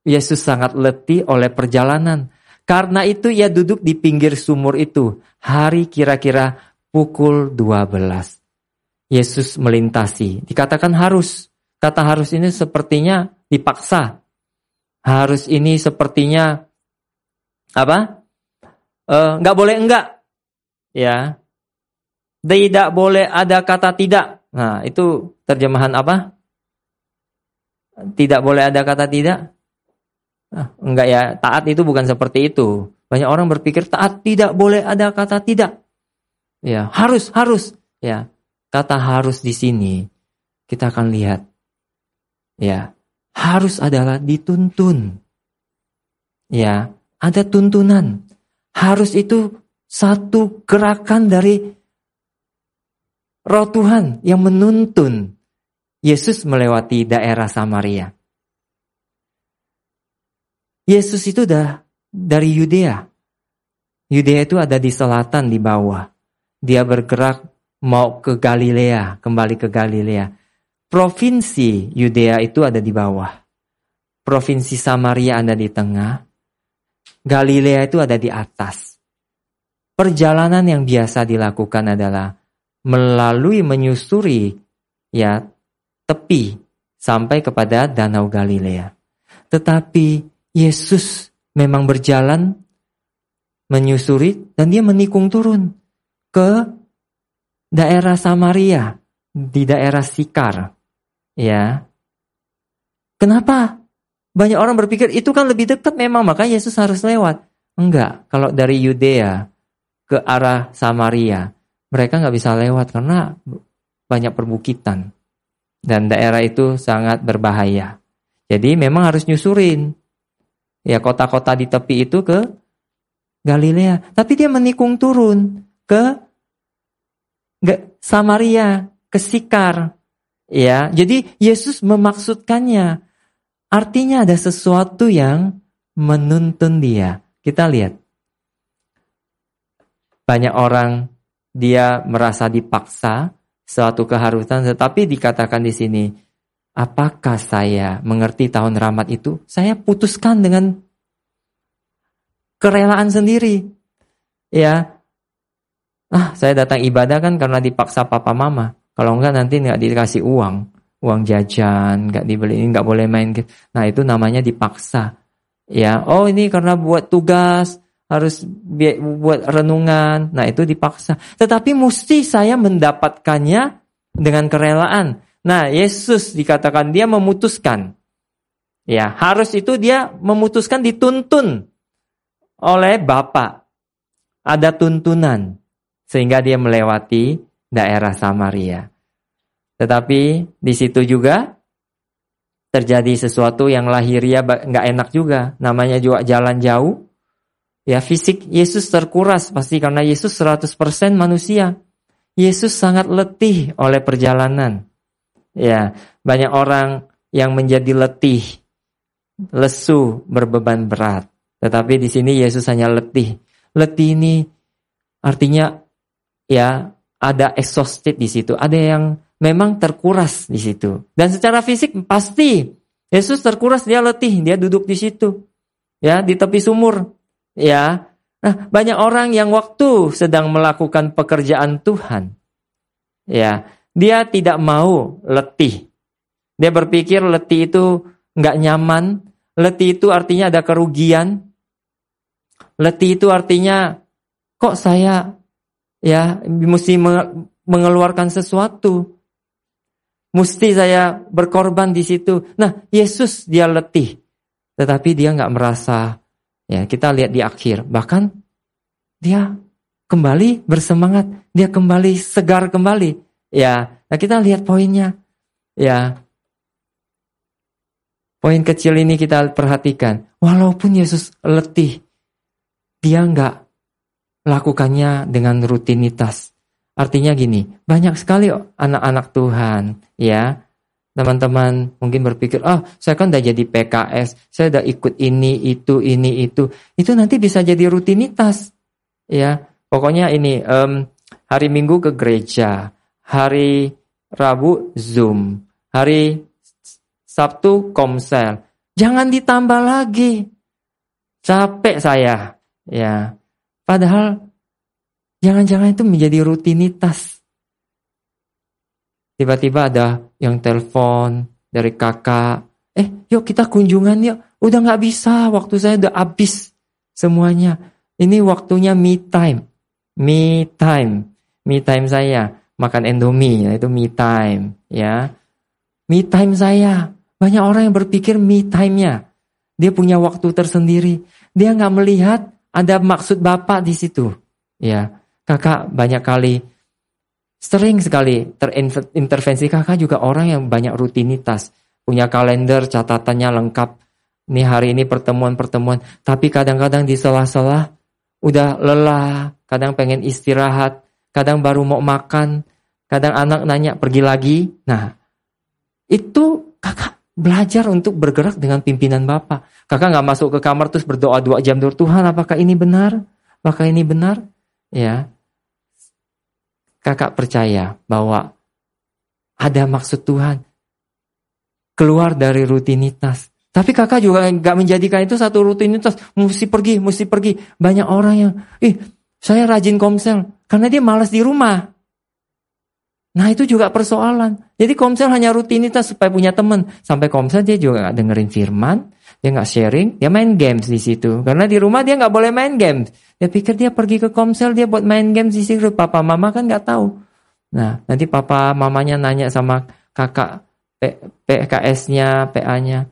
Yesus sangat letih oleh perjalanan. Karena itu ia duduk di pinggir sumur itu. Hari kira-kira pukul 12. Yesus melintasi. Dikatakan harus. Kata harus ini sepertinya dipaksa harus ini sepertinya apa? Eh, nggak uh, boleh enggak, ya. Tidak boleh ada kata tidak. Nah, itu terjemahan apa? Tidak boleh ada kata tidak. Nah, enggak ya, taat itu bukan seperti itu. Banyak orang berpikir taat tidak boleh ada kata tidak. Ya, harus, harus. Ya, kata harus di sini kita akan lihat. Ya, harus adalah dituntun. Ya, ada tuntunan. Harus itu satu gerakan dari roh Tuhan yang menuntun Yesus melewati daerah Samaria. Yesus itu dah dari Yudea. Yudea itu ada di selatan di bawah. Dia bergerak mau ke Galilea, kembali ke Galilea. Provinsi Yudea itu ada di bawah. Provinsi Samaria ada di tengah. Galilea itu ada di atas. Perjalanan yang biasa dilakukan adalah melalui menyusuri ya tepi sampai kepada Danau Galilea. Tetapi Yesus memang berjalan menyusuri dan dia menikung turun ke daerah Samaria di daerah Sikar. Ya. Kenapa? Banyak orang berpikir itu kan lebih dekat memang makanya Yesus harus lewat. Enggak, kalau dari Yudea ke arah Samaria, mereka nggak bisa lewat karena banyak perbukitan dan daerah itu sangat berbahaya. Jadi memang harus nyusurin ya kota-kota di tepi itu ke Galilea. Tapi dia menikung turun ke Samaria, ke Sikar. Ya, jadi Yesus memaksudkannya. Artinya ada sesuatu yang menuntun dia. Kita lihat. Banyak orang dia merasa dipaksa suatu keharusan, tetapi dikatakan di sini apakah saya mengerti tahun rahmat itu? Saya putuskan dengan kerelaan sendiri. Ya, ah saya datang ibadah kan karena dipaksa papa mama. Kalau enggak nanti nggak dikasih uang, uang jajan, nggak dibeli, nggak boleh main. Nah itu namanya dipaksa. Ya, oh ini karena buat tugas, harus buat renungan. Nah itu dipaksa. Tetapi mesti saya mendapatkannya dengan kerelaan. Nah, Yesus dikatakan dia memutuskan. Ya, harus itu dia memutuskan dituntun oleh Bapa. Ada tuntunan sehingga dia melewati daerah Samaria. Tetapi di situ juga terjadi sesuatu yang lahiriah nggak enak juga. Namanya juga jalan jauh. Ya fisik Yesus terkuras pasti karena Yesus 100% manusia. Yesus sangat letih oleh perjalanan. Ya, banyak orang yang menjadi letih, lesu, berbeban berat. Tetapi di sini Yesus hanya letih. Letih ini artinya ya ada exhausted di situ, ada yang memang terkuras di situ. Dan secara fisik pasti Yesus terkuras, dia letih, dia duduk di situ. Ya, di tepi sumur. Ya. Nah, banyak orang yang waktu sedang melakukan pekerjaan Tuhan. Ya, dia tidak mau letih. Dia berpikir letih itu nggak nyaman. Letih itu artinya ada kerugian. Letih itu artinya kok saya ya mesti mengeluarkan sesuatu. Mesti saya berkorban di situ. Nah, Yesus dia letih. Tetapi dia nggak merasa ya kita lihat di akhir bahkan dia kembali bersemangat, dia kembali segar kembali. Ya, nah kita lihat poinnya. Ya. Poin kecil ini kita perhatikan. Walaupun Yesus letih, dia nggak lakukannya dengan rutinitas. Artinya gini, banyak sekali anak-anak Tuhan, ya. Teman-teman mungkin berpikir, oh saya kan udah jadi PKS, saya udah ikut ini, itu, ini, itu. Itu nanti bisa jadi rutinitas. Ya, pokoknya ini, um, hari Minggu ke gereja, Hari Rabu Zoom. Hari Sabtu Komsel. Jangan ditambah lagi. Capek saya. Ya. Padahal jangan-jangan itu menjadi rutinitas. Tiba-tiba ada yang telepon dari kakak. Eh, yuk kita kunjungan yuk. Udah nggak bisa, waktu saya udah habis semuanya. Ini waktunya me time. Me time. Me time saya makan Indomie, ya, itu me time, ya. Me time saya. Banyak orang yang berpikir me time-nya. Dia punya waktu tersendiri. Dia nggak melihat ada maksud Bapak di situ. Ya, kakak banyak kali sering sekali terintervensi kakak juga orang yang banyak rutinitas, punya kalender catatannya lengkap. Ini hari ini pertemuan-pertemuan, tapi kadang-kadang di sela-sela udah lelah, kadang pengen istirahat, kadang baru mau makan, kadang anak nanya pergi lagi. Nah, itu belajar untuk bergerak dengan pimpinan Bapak. Kakak nggak masuk ke kamar terus berdoa dua jam dulu Tuhan apakah ini benar? Apakah ini benar? Ya, kakak percaya bahwa ada maksud Tuhan keluar dari rutinitas. Tapi kakak juga nggak menjadikan itu satu rutinitas. Mesti pergi, mesti pergi. Banyak orang yang, ih saya rajin komsel. Karena dia malas di rumah. Nah itu juga persoalan. Jadi komsel hanya rutinitas supaya punya teman. Sampai komsel dia juga nggak dengerin firman, dia nggak sharing, dia main games di situ. Karena di rumah dia nggak boleh main games. Dia pikir dia pergi ke komsel dia buat main games di situ. Papa mama kan nggak tahu. Nah nanti papa mamanya nanya sama kakak PKS-nya, PA-nya.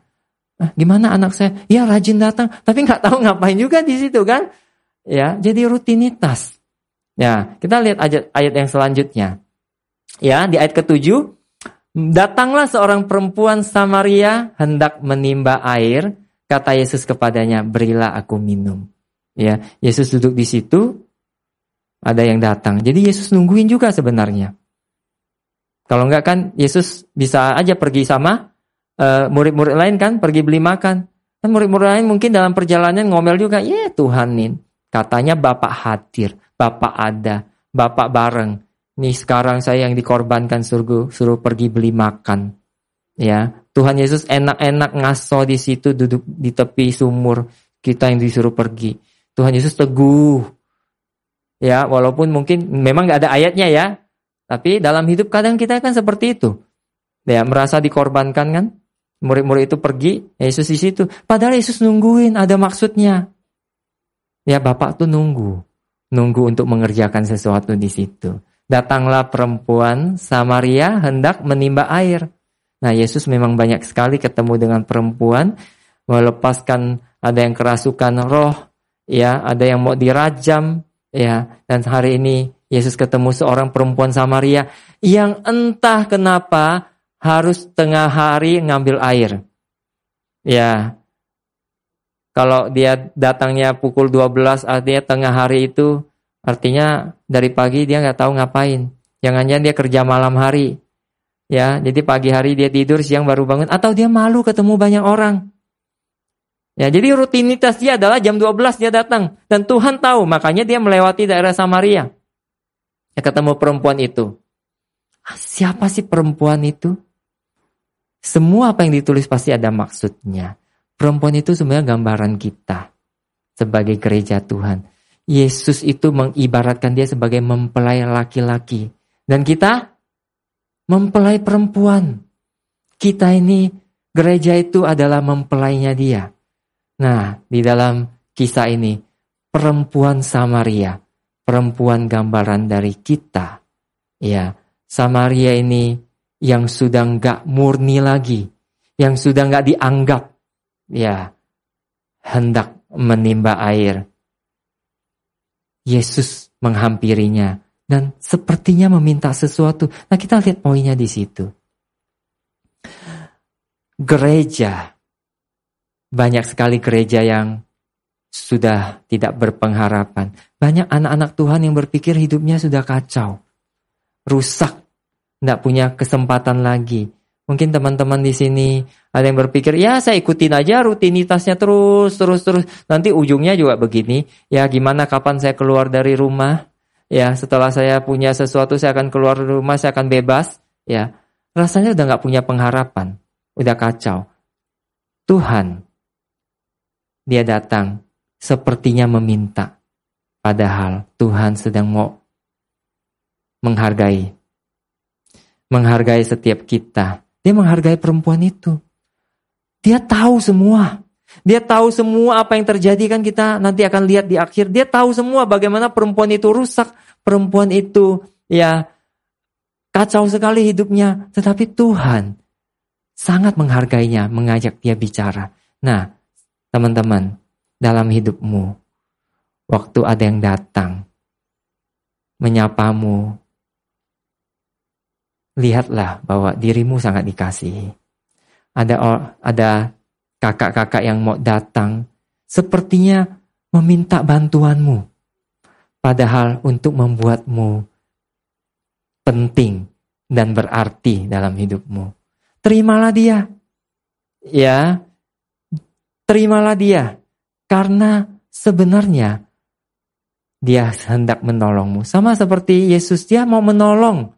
Ah, gimana anak saya? Ya rajin datang, tapi nggak tahu ngapain juga di situ kan? Ya, jadi rutinitas. Ya, kita lihat ayat, ayat yang selanjutnya. Ya, di ayat ketujuh, datanglah seorang perempuan Samaria hendak menimba air. Kata Yesus kepadanya, berilah aku minum. Ya, Yesus duduk di situ, ada yang datang. Jadi Yesus nungguin juga sebenarnya. Kalau enggak kan Yesus bisa aja pergi sama Eh, murid-murid uh, lain kan pergi beli makan. Kan murid-murid lain mungkin dalam perjalanan ngomel juga, ya Tuhan nih, katanya Bapak hadir, Bapak ada, Bapak bareng. Nih sekarang saya yang dikorbankan suruh suruh pergi beli makan. Ya, Tuhan Yesus enak-enak ngaso di situ duduk di tepi sumur. Kita yang disuruh pergi. Tuhan Yesus teguh. Ya, walaupun mungkin memang nggak ada ayatnya ya. Tapi dalam hidup kadang kita kan seperti itu. Ya, merasa dikorbankan kan? Murid-murid itu pergi, Yesus di situ. Padahal Yesus nungguin, ada maksudnya. Ya Bapak tuh nunggu. Nunggu untuk mengerjakan sesuatu di situ. Datanglah perempuan Samaria hendak menimba air. Nah Yesus memang banyak sekali ketemu dengan perempuan. Melepaskan ada yang kerasukan roh. ya Ada yang mau dirajam. ya Dan hari ini Yesus ketemu seorang perempuan Samaria. Yang entah kenapa harus tengah hari ngambil air. Ya. Kalau dia datangnya pukul 12 artinya tengah hari itu artinya dari pagi dia nggak tahu ngapain. Jangan-jangan dia kerja malam hari. Ya, jadi pagi hari dia tidur, siang baru bangun atau dia malu ketemu banyak orang. Ya, jadi rutinitas dia adalah jam 12 dia datang dan Tuhan tahu, makanya dia melewati daerah Samaria. Ya ketemu perempuan itu. Ah, siapa sih perempuan itu? Semua apa yang ditulis pasti ada maksudnya. Perempuan itu sebenarnya gambaran kita sebagai gereja Tuhan. Yesus itu mengibaratkan dia sebagai mempelai laki-laki. Dan kita mempelai perempuan. Kita ini gereja itu adalah mempelainya dia. Nah, di dalam kisah ini perempuan Samaria, perempuan gambaran dari kita. Ya, Samaria ini yang sudah nggak murni lagi, yang sudah nggak dianggap, ya hendak menimba air. Yesus menghampirinya dan sepertinya meminta sesuatu. Nah kita lihat poinnya di situ. Gereja, banyak sekali gereja yang sudah tidak berpengharapan. Banyak anak-anak Tuhan yang berpikir hidupnya sudah kacau, rusak tidak punya kesempatan lagi. Mungkin teman-teman di sini ada yang berpikir, ya saya ikutin aja rutinitasnya terus, terus, terus. Nanti ujungnya juga begini, ya gimana kapan saya keluar dari rumah? Ya setelah saya punya sesuatu saya akan keluar dari rumah, saya akan bebas. Ya rasanya udah nggak punya pengharapan, udah kacau. Tuhan, dia datang sepertinya meminta. Padahal Tuhan sedang mau menghargai menghargai setiap kita. Dia menghargai perempuan itu. Dia tahu semua. Dia tahu semua apa yang terjadi kan kita nanti akan lihat di akhir. Dia tahu semua bagaimana perempuan itu rusak. Perempuan itu ya kacau sekali hidupnya. Tetapi Tuhan sangat menghargainya, mengajak dia bicara. Nah, teman-teman, dalam hidupmu, waktu ada yang datang, menyapamu, lihatlah bahwa dirimu sangat dikasihi. Ada ada kakak-kakak yang mau datang, sepertinya meminta bantuanmu. Padahal untuk membuatmu penting dan berarti dalam hidupmu. Terimalah dia. Ya. Terimalah dia. Karena sebenarnya dia hendak menolongmu. Sama seperti Yesus, dia mau menolong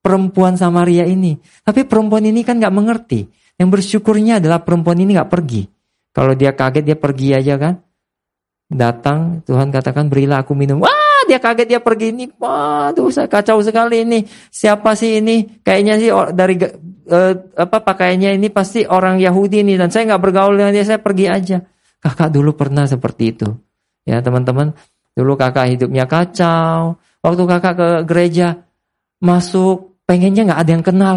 perempuan Samaria ini. Tapi perempuan ini kan gak mengerti. Yang bersyukurnya adalah perempuan ini gak pergi. Kalau dia kaget, dia pergi aja kan. Datang, Tuhan katakan berilah aku minum. Wah, dia kaget dia pergi ini. Waduh, saya kacau sekali ini. Siapa sih ini? Kayaknya sih dari uh, apa pakaiannya ini pasti orang Yahudi ini dan saya nggak bergaul dengan dia, saya pergi aja. Kakak dulu pernah seperti itu. Ya, teman-teman, dulu kakak hidupnya kacau. Waktu kakak ke gereja masuk, pengennya nggak ada yang kenal.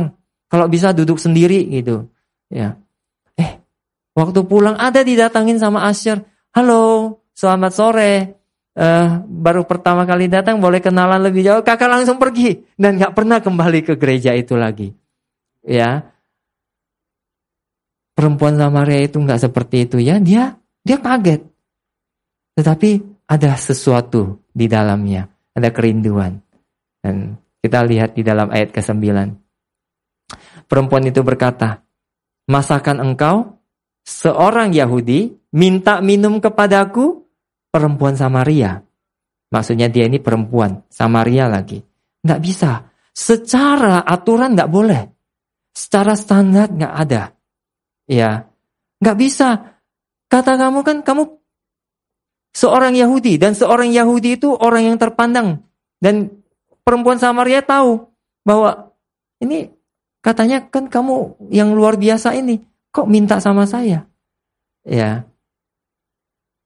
Kalau bisa duduk sendiri gitu. Ya. Eh, waktu pulang ada didatangin sama Asyar. Halo, selamat sore uh, baru pertama kali datang boleh kenalan lebih jauh, kakak langsung pergi dan nggak pernah kembali ke gereja itu lagi. Ya, perempuan Samaria itu nggak seperti itu ya, dia dia kaget. Tetapi ada sesuatu di dalamnya, ada kerinduan. Dan kita lihat di dalam ayat ke-9. Perempuan itu berkata, Masakan engkau, seorang Yahudi, minta minum kepadaku, perempuan Samaria. Maksudnya dia ini perempuan, Samaria lagi. Nggak bisa. Secara aturan nggak boleh. Secara standar nggak ada. Ya, nggak bisa. Kata kamu kan kamu seorang Yahudi dan seorang Yahudi itu orang yang terpandang dan perempuan Samaria tahu bahwa ini katanya kan kamu yang luar biasa ini kok minta sama saya. Ya,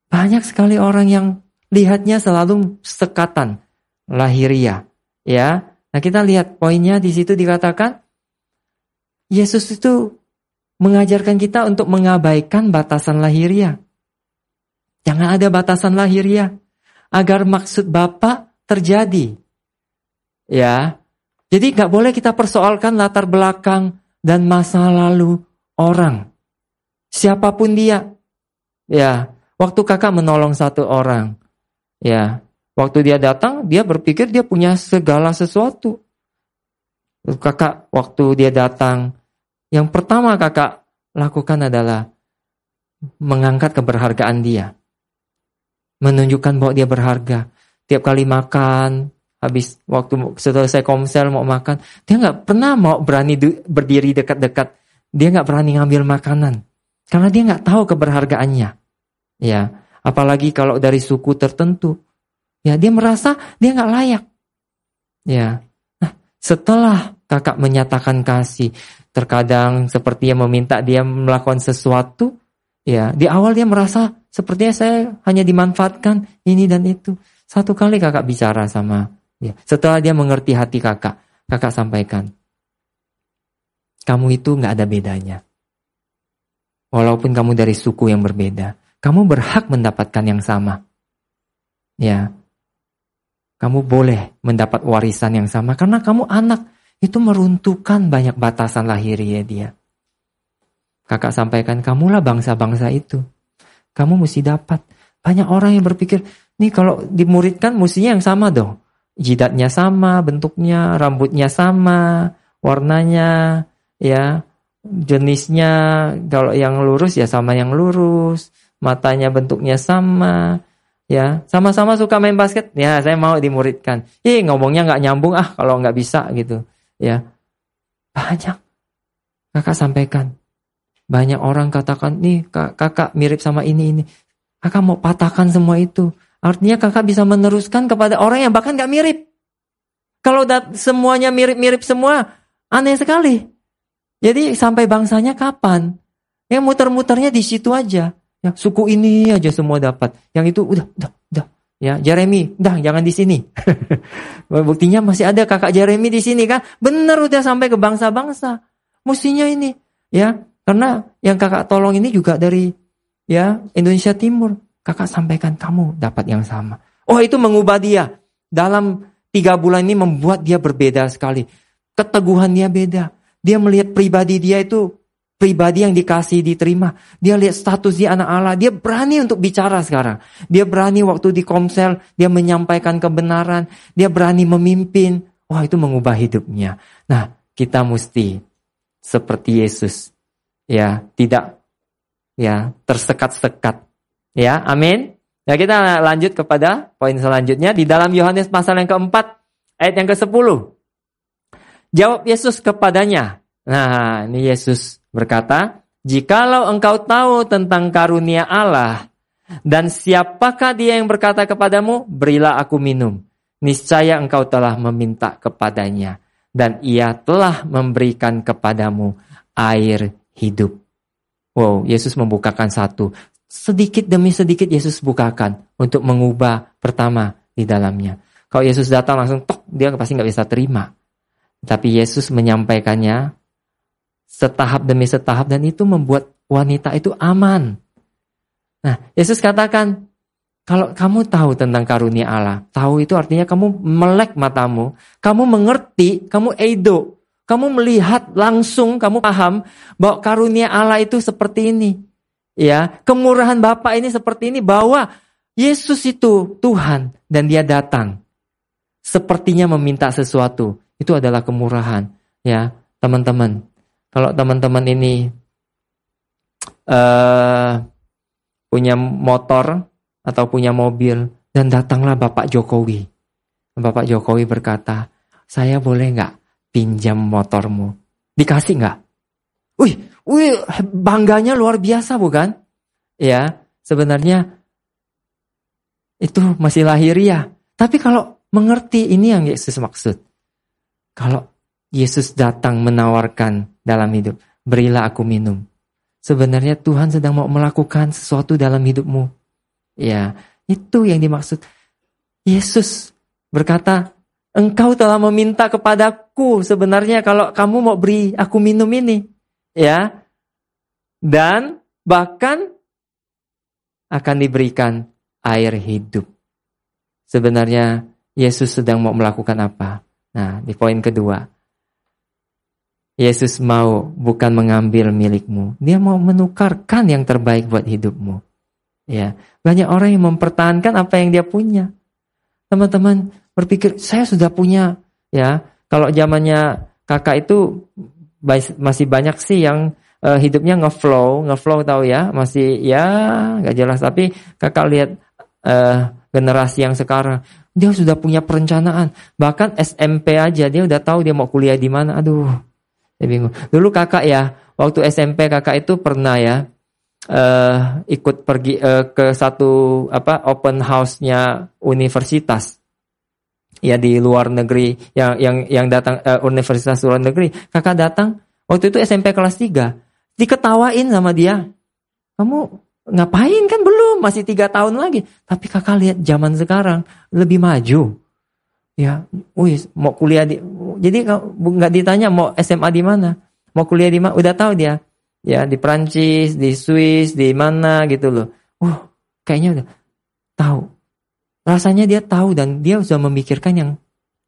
banyak sekali orang yang lihatnya selalu sekatan lahiria, ya. Nah, kita lihat poinnya di situ dikatakan Yesus itu mengajarkan kita untuk mengabaikan batasan lahiria. Jangan ada batasan lahiria agar maksud Bapak terjadi. Ya. Jadi nggak boleh kita persoalkan latar belakang dan masa lalu orang. Siapa pun dia. Ya, Waktu kakak menolong satu orang, ya, waktu dia datang, dia berpikir dia punya segala sesuatu. Kakak, waktu dia datang, yang pertama kakak lakukan adalah mengangkat keberhargaan dia. Menunjukkan bahwa dia berharga. Tiap kali makan, habis waktu setelah saya komsel mau makan, dia nggak pernah mau berani berdiri dekat-dekat. Dia nggak berani ngambil makanan. Karena dia nggak tahu keberhargaannya. Ya, apalagi kalau dari suku tertentu. Ya, dia merasa dia nggak layak. Ya. Nah, setelah kakak menyatakan kasih, terkadang seperti yang meminta dia melakukan sesuatu, ya, di awal dia merasa sepertinya saya hanya dimanfaatkan ini dan itu. Satu kali kakak bicara sama dia. Setelah dia mengerti hati kakak, kakak sampaikan, kamu itu nggak ada bedanya. Walaupun kamu dari suku yang berbeda, kamu berhak mendapatkan yang sama. Ya. Kamu boleh mendapat warisan yang sama karena kamu anak. Itu meruntuhkan banyak batasan lahiriah dia. Kakak sampaikan, kamulah bangsa-bangsa itu. Kamu mesti dapat. Banyak orang yang berpikir, nih kalau dimuridkan mestinya yang sama dong. Jidatnya sama, bentuknya, rambutnya sama, warnanya, ya, jenisnya kalau yang lurus ya sama yang lurus, matanya bentuknya sama, ya sama-sama suka main basket, ya saya mau dimuridkan. Ih ngomongnya nggak nyambung ah kalau nggak bisa gitu, ya banyak. Kakak sampaikan, banyak orang katakan nih kakak mirip sama ini ini, kakak mau patahkan semua itu. Artinya kakak bisa meneruskan kepada orang yang bahkan nggak mirip. Kalau semuanya mirip-mirip semua, aneh sekali. Jadi sampai bangsanya kapan? Yang muter-muternya di situ aja. Ya, suku ini aja semua dapat. Yang itu udah, udah, udah. Ya, Jeremy, dah jangan di sini. Buktinya masih ada kakak Jeremy di sini kan. Benar udah sampai ke bangsa-bangsa. Mestinya ini, ya. Karena yang kakak tolong ini juga dari ya Indonesia Timur. Kakak sampaikan kamu dapat yang sama. Oh itu mengubah dia. Dalam tiga bulan ini membuat dia berbeda sekali. Keteguhan dia beda. Dia melihat pribadi dia itu pribadi yang dikasih diterima. Dia lihat status dia anak Allah, dia berani untuk bicara sekarang. Dia berani waktu di komsel, dia menyampaikan kebenaran, dia berani memimpin. Wah, itu mengubah hidupnya. Nah, kita mesti seperti Yesus. Ya, tidak ya, tersekat-sekat. Ya, amin. Nah, kita lanjut kepada poin selanjutnya di dalam Yohanes pasal yang keempat ayat yang ke-10. Jawab Yesus kepadanya. Nah, ini Yesus berkata, Jikalau engkau tahu tentang karunia Allah, dan siapakah dia yang berkata kepadamu, berilah aku minum. Niscaya engkau telah meminta kepadanya, dan ia telah memberikan kepadamu air hidup. Wow, Yesus membukakan satu. Sedikit demi sedikit Yesus bukakan untuk mengubah pertama di dalamnya. Kalau Yesus datang langsung tok, dia pasti nggak bisa terima. Tapi Yesus menyampaikannya setahap demi setahap dan itu membuat wanita itu aman. Nah, Yesus katakan, kalau kamu tahu tentang karunia Allah, tahu itu artinya kamu melek matamu, kamu mengerti, kamu edo, kamu melihat langsung, kamu paham bahwa karunia Allah itu seperti ini. Ya, kemurahan Bapa ini seperti ini bahwa Yesus itu Tuhan dan dia datang. Sepertinya meminta sesuatu. Itu adalah kemurahan, ya, teman-teman. Kalau teman-teman ini uh, punya motor atau punya mobil dan datanglah Bapak Jokowi. Bapak Jokowi berkata, saya boleh nggak pinjam motormu? Dikasih nggak? Wih, wih, bangganya luar biasa bukan? Ya, sebenarnya itu masih lahiriah. Tapi kalau mengerti ini yang Yesus maksud. Kalau Yesus datang menawarkan dalam hidup. Berilah aku minum. Sebenarnya Tuhan sedang mau melakukan sesuatu dalam hidupmu. Ya, itu yang dimaksud. Yesus berkata, engkau telah meminta kepadaku sebenarnya kalau kamu mau beri aku minum ini. Ya, dan bahkan akan diberikan air hidup. Sebenarnya Yesus sedang mau melakukan apa? Nah, di poin kedua, Yesus mau bukan mengambil milikmu. Dia mau menukarkan yang terbaik buat hidupmu. Ya, banyak orang yang mempertahankan apa yang dia punya. Teman-teman berpikir, saya sudah punya. Ya, kalau zamannya kakak itu masih banyak sih yang uh, hidupnya ngeflow, ngeflow tahu ya, masih ya nggak jelas. Tapi kakak lihat uh, generasi yang sekarang, dia sudah punya perencanaan. Bahkan SMP aja dia udah tahu dia mau kuliah di mana. Aduh, saya bingung. Dulu kakak ya, waktu SMP kakak itu pernah ya uh, ikut pergi uh, ke satu apa open house-nya universitas. Ya di luar negeri yang yang yang datang uh, universitas luar negeri. Kakak datang waktu itu SMP kelas 3. Diketawain sama dia. Kamu ngapain kan belum masih tiga tahun lagi. Tapi kakak lihat zaman sekarang lebih maju Ya, wih, mau kuliah di, jadi nggak ditanya mau SMA di mana, mau kuliah di mana, udah tahu dia. Ya, di Prancis, di Swiss, di mana gitu loh. Uh, kayaknya udah tahu. Rasanya dia tahu dan dia sudah memikirkan yang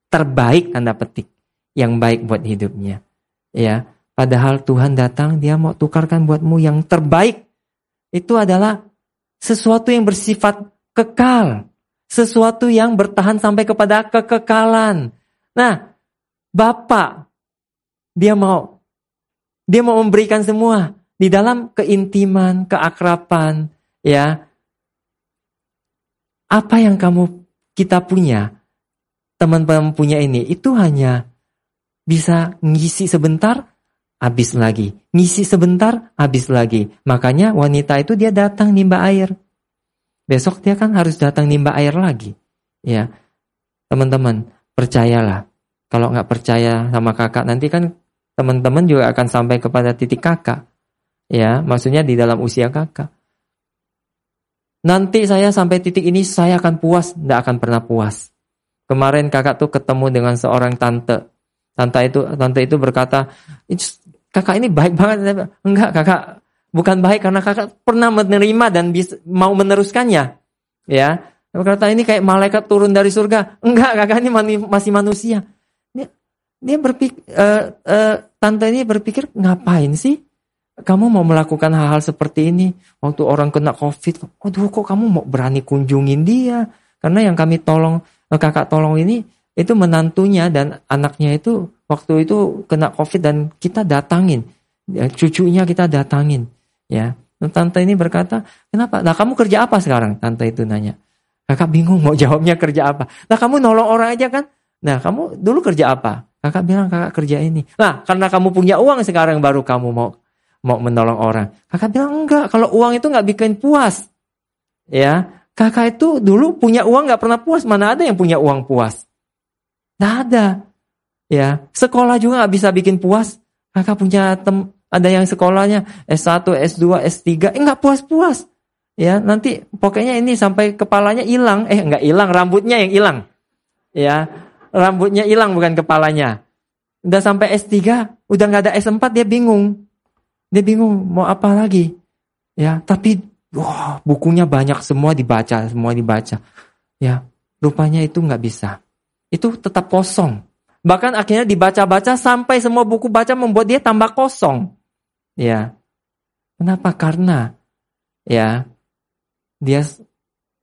terbaik tanda petik, yang baik buat hidupnya. Ya, padahal Tuhan datang dia mau tukarkan buatmu yang terbaik. Itu adalah sesuatu yang bersifat kekal sesuatu yang bertahan sampai kepada kekekalan. Nah, Bapak dia mau dia mau memberikan semua di dalam keintiman, keakraban, ya. Apa yang kamu kita punya, teman-teman punya ini, itu hanya bisa ngisi sebentar, habis lagi. Ngisi sebentar, habis lagi. Makanya wanita itu dia datang nimba air. Besok dia kan harus datang nimba air lagi. Ya, teman-teman, percayalah. Kalau nggak percaya sama kakak, nanti kan teman-teman juga akan sampai kepada titik kakak. Ya, maksudnya di dalam usia kakak. Nanti saya sampai titik ini saya akan puas, nggak akan pernah puas. Kemarin kakak tuh ketemu dengan seorang tante. Tante itu tante itu berkata, kakak ini baik banget. Enggak, kakak Bukan baik karena kakak pernah menerima dan bisa, mau meneruskannya. Ya, kata ini kayak malaikat turun dari surga. Enggak, kakak ini masih manusia. Dia, dia berpikir, uh, uh, tante ini berpikir ngapain sih kamu mau melakukan hal-hal seperti ini waktu orang kena covid? Waduh kok kamu mau berani kunjungin dia? Karena yang kami tolong eh, kakak tolong ini itu menantunya dan anaknya itu waktu itu kena covid dan kita datangin. Ya, cucunya kita datangin ya. Nah, tante ini berkata kenapa? Nah kamu kerja apa sekarang? Tante itu nanya. Kakak bingung mau jawabnya kerja apa. Nah kamu nolong orang aja kan? Nah kamu dulu kerja apa? Kakak bilang kakak kerja ini. Nah karena kamu punya uang sekarang baru kamu mau mau menolong orang. Kakak bilang enggak, kalau uang itu nggak bikin puas. Ya, kakak itu dulu punya uang nggak pernah puas. Mana ada yang punya uang puas? Nggak ada. Ya, sekolah juga nggak bisa bikin puas. Kakak punya tem ada yang sekolahnya S1, S2, S3, eh nggak puas-puas. Ya, nanti pokoknya ini sampai kepalanya hilang. Eh, nggak hilang, rambutnya yang hilang. Ya, rambutnya hilang bukan kepalanya. Udah sampai S3, udah nggak ada S4 dia bingung. Dia bingung mau apa lagi. Ya, tapi wah, bukunya banyak semua dibaca, semua dibaca. Ya, rupanya itu nggak bisa. Itu tetap kosong. Bahkan akhirnya dibaca-baca sampai semua buku baca membuat dia tambah kosong. Ya. Kenapa? Karena ya dia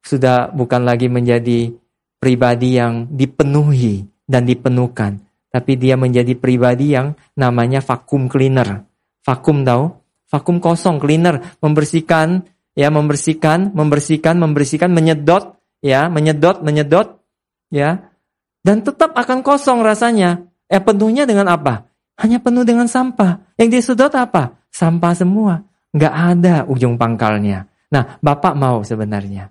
sudah bukan lagi menjadi pribadi yang dipenuhi dan dipenuhkan, tapi dia menjadi pribadi yang namanya vakum cleaner. Vakum tahu? Vakum kosong, cleaner, membersihkan, ya membersihkan, membersihkan, membersihkan, menyedot, ya menyedot, menyedot, ya. Dan tetap akan kosong rasanya. Eh penuhnya dengan apa? Hanya penuh dengan sampah. Yang disedot apa? Sampah semua. Nggak ada ujung pangkalnya. Nah, Bapak mau sebenarnya.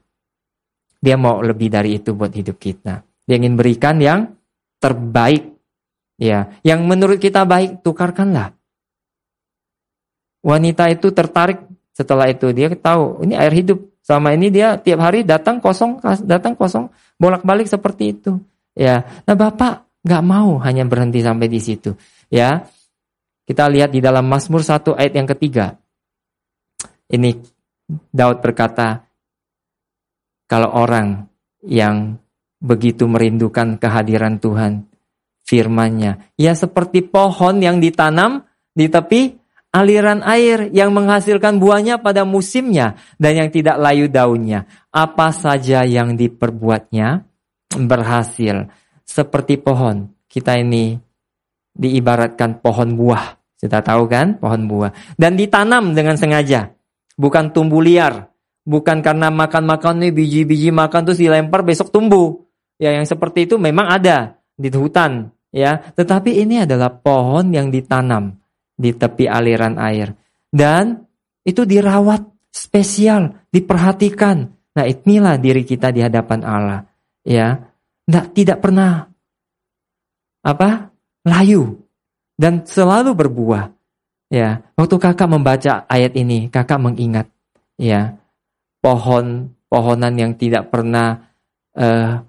Dia mau lebih dari itu buat hidup kita. Dia ingin berikan yang terbaik. Ya, yang menurut kita baik, tukarkanlah wanita itu tertarik setelah itu. Dia tahu ini air hidup. Sama ini dia tiap hari datang kosong datang kosong bolak-balik seperti itu. Ya. Nah bapak nggak mau hanya berhenti sampai di situ. Ya. Kita lihat di dalam Mazmur 1 ayat yang ketiga. Ini Daud berkata kalau orang yang begitu merindukan kehadiran Tuhan firman-Nya ya seperti pohon yang ditanam di tepi aliran air yang menghasilkan buahnya pada musimnya dan yang tidak layu daunnya. Apa saja yang diperbuatnya berhasil. Seperti pohon. Kita ini diibaratkan pohon buah. Sudah tahu kan? Pohon buah. Dan ditanam dengan sengaja. Bukan tumbuh liar. Bukan karena makan-makan nih biji-biji makan terus dilempar besok tumbuh. Ya yang seperti itu memang ada di hutan. Ya, tetapi ini adalah pohon yang ditanam di tepi aliran air. Dan itu dirawat spesial, diperhatikan. Nah, inilah diri kita di hadapan Allah. Ya, nggak tidak pernah apa layu dan selalu berbuah. Ya, waktu kakak membaca ayat ini, kakak mengingat ya pohon pohonan yang tidak pernah uh,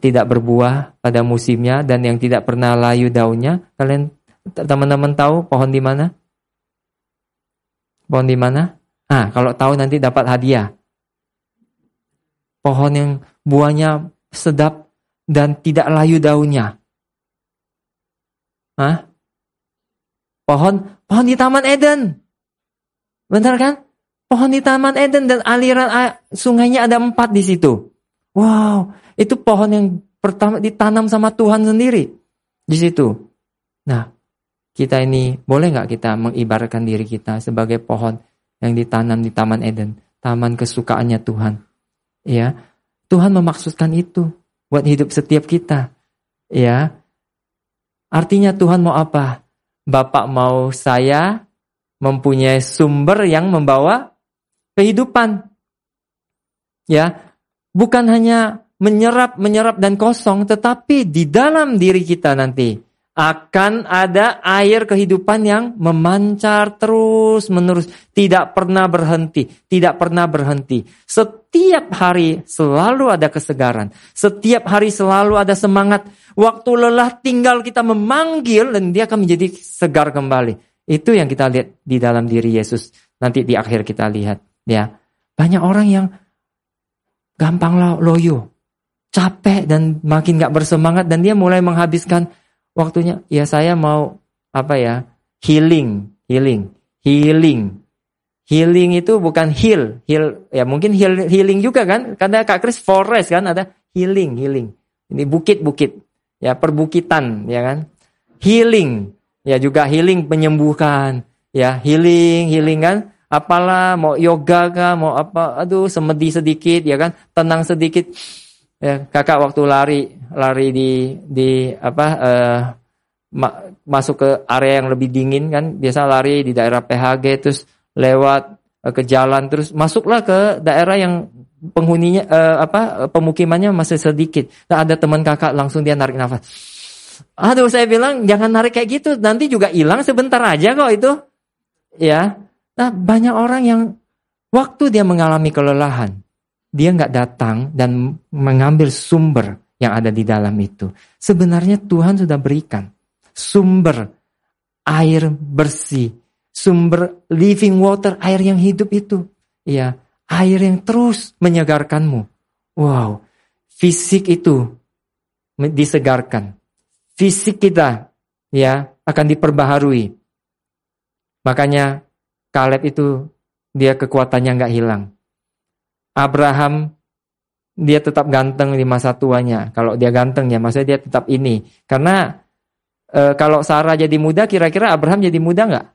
tidak berbuah pada musimnya dan yang tidak pernah layu daunnya. Kalian Teman-teman tahu pohon di mana? Pohon di mana? Ah, kalau tahu nanti dapat hadiah. Pohon yang buahnya sedap dan tidak layu daunnya. Hah? Pohon, pohon di Taman Eden. Benar kan? Pohon di Taman Eden dan aliran sungainya ada empat di situ. Wow, itu pohon yang pertama ditanam sama Tuhan sendiri di situ. Nah, kita ini boleh nggak kita mengibaratkan diri kita sebagai pohon yang ditanam di Taman Eden, taman kesukaannya Tuhan. Ya, Tuhan memaksudkan itu buat hidup setiap kita. Ya, artinya Tuhan mau apa? Bapak mau saya mempunyai sumber yang membawa kehidupan. Ya, bukan hanya menyerap, menyerap dan kosong, tetapi di dalam diri kita nanti akan ada air kehidupan yang memancar terus menerus, tidak pernah berhenti, tidak pernah berhenti. Setiap hari selalu ada kesegaran, setiap hari selalu ada semangat. Waktu lelah tinggal kita memanggil dan dia akan menjadi segar kembali. Itu yang kita lihat di dalam diri Yesus. Nanti di akhir kita lihat, ya. Banyak orang yang gampang loyo, capek dan makin gak bersemangat dan dia mulai menghabiskan waktunya ya saya mau apa ya healing healing healing. Healing itu bukan heal, heal ya mungkin heal, healing juga kan? Karena Kak Kris forest kan ada healing, healing. Ini bukit-bukit, ya perbukitan, ya kan? Healing, ya juga healing penyembuhan, ya healing, healing kan? Apalah mau yoga kah, mau apa? Aduh, semedi sedikit, ya kan? Tenang sedikit. Ya, kakak waktu lari, lari di di apa? Uh, ma masuk ke area yang lebih dingin kan? Biasa lari di daerah PHG terus lewat uh, ke jalan terus masuklah ke daerah yang penghuninya uh, apa pemukimannya masih sedikit. Nah, ada teman kakak langsung dia narik nafas. Aduh, saya bilang jangan narik kayak gitu, nanti juga hilang sebentar aja kok itu. Ya. Nah, banyak orang yang waktu dia mengalami kelelahan, dia nggak datang dan mengambil sumber yang ada di dalam itu. Sebenarnya Tuhan sudah berikan sumber air bersih sumber living water, air yang hidup itu. Ya, air yang terus menyegarkanmu. Wow, fisik itu disegarkan. Fisik kita ya akan diperbaharui. Makanya Kaleb itu dia kekuatannya nggak hilang. Abraham dia tetap ganteng di masa tuanya. Kalau dia ganteng ya, maksudnya dia tetap ini. Karena e, kalau Sarah jadi muda, kira-kira Abraham jadi muda nggak?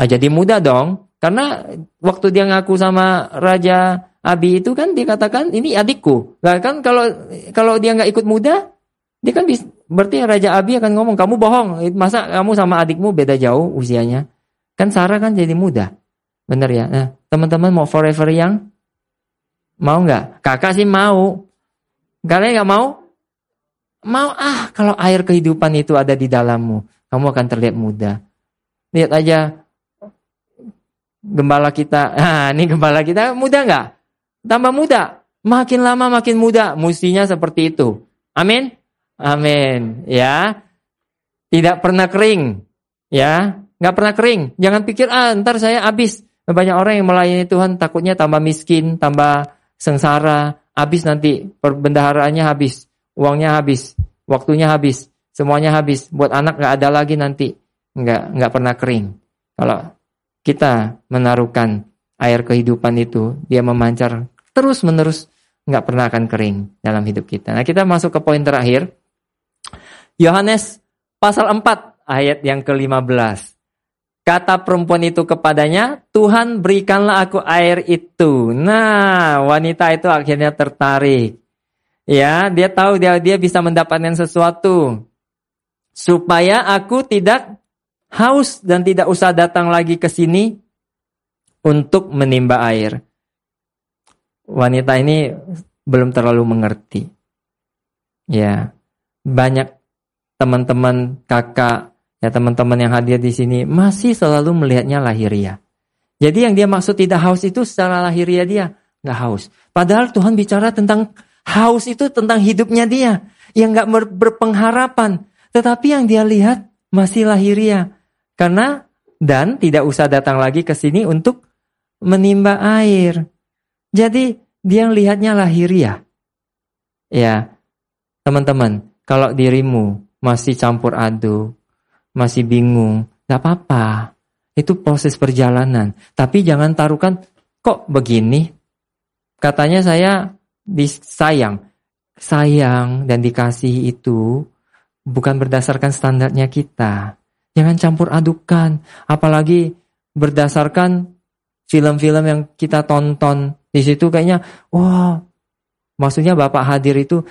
Ah, jadi muda dong. Karena waktu dia ngaku sama Raja Abi itu kan dia katakan ini adikku. Nah, kan kalau kalau dia nggak ikut muda, dia kan bisa, berarti Raja Abi akan ngomong kamu bohong. Masa kamu sama adikmu beda jauh usianya? Kan Sarah kan jadi muda. Bener ya? Nah, teman-teman mau forever yang mau nggak? Kakak sih mau. Kalian nggak mau? Mau ah kalau air kehidupan itu ada di dalammu, kamu akan terlihat muda. Lihat aja gembala kita, nah ini gembala kita muda nggak? Tambah muda, makin lama makin muda, mestinya seperti itu. Amin, amin. Ya, tidak pernah kering, ya, nggak pernah kering. Jangan pikir ah ntar saya habis. Banyak orang yang melayani Tuhan takutnya tambah miskin, tambah sengsara, habis nanti perbendaharaannya habis, uangnya habis, waktunya habis, semuanya habis. Buat anak nggak ada lagi nanti, nggak nggak pernah kering. Kalau kita menaruhkan air kehidupan itu, dia memancar terus menerus, nggak pernah akan kering dalam hidup kita. Nah kita masuk ke poin terakhir. Yohanes pasal 4 ayat yang ke-15. Kata perempuan itu kepadanya, Tuhan berikanlah aku air itu. Nah, wanita itu akhirnya tertarik. Ya, dia tahu dia dia bisa mendapatkan sesuatu supaya aku tidak haus dan tidak usah datang lagi ke sini untuk menimba air. Wanita ini belum terlalu mengerti. Ya, banyak teman-teman kakak, ya teman-teman yang hadir di sini masih selalu melihatnya lahiriah. Jadi yang dia maksud tidak haus itu secara lahiriah dia nggak haus. Padahal Tuhan bicara tentang haus itu tentang hidupnya dia yang nggak berpengharapan. Tetapi yang dia lihat masih lahiriah. Karena dan tidak usah datang lagi ke sini untuk menimba air. Jadi dia lihatnya lahiriah. Ya, teman-teman, kalau dirimu masih campur aduk, masih bingung, gak apa-apa. Itu proses perjalanan. Tapi jangan taruhkan, kok begini? Katanya saya disayang. Sayang dan dikasih itu bukan berdasarkan standarnya kita. Jangan campur adukan. Apalagi berdasarkan film-film yang kita tonton. Di situ kayaknya, wah, maksudnya Bapak hadir itu,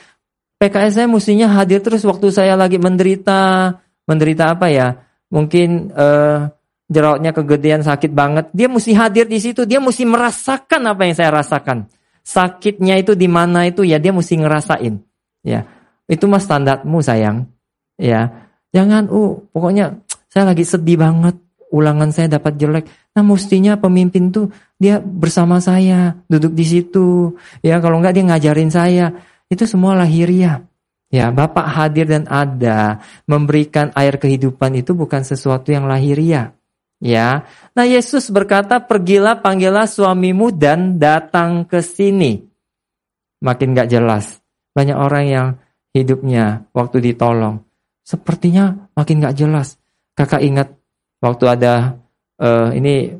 PKS saya mestinya hadir terus waktu saya lagi menderita, menderita apa ya? Mungkin uh, jerawatnya kegedean sakit banget. Dia mesti hadir di situ, dia mesti merasakan apa yang saya rasakan. Sakitnya itu di mana itu ya dia mesti ngerasain. Ya, itu mas standarmu sayang. Ya, jangan, uh, pokoknya saya lagi sedih banget, ulangan saya dapat jelek. Nah mestinya pemimpin tuh dia bersama saya, duduk di situ. Ya kalau enggak dia ngajarin saya. Itu semua lahiriah. Ya, Bapak hadir dan ada memberikan air kehidupan itu bukan sesuatu yang lahiriah. Ya. Nah, Yesus berkata, "Pergilah, panggillah suamimu dan datang ke sini." Makin gak jelas. Banyak orang yang hidupnya waktu ditolong sepertinya makin gak jelas. Kakak ingat waktu ada uh, ini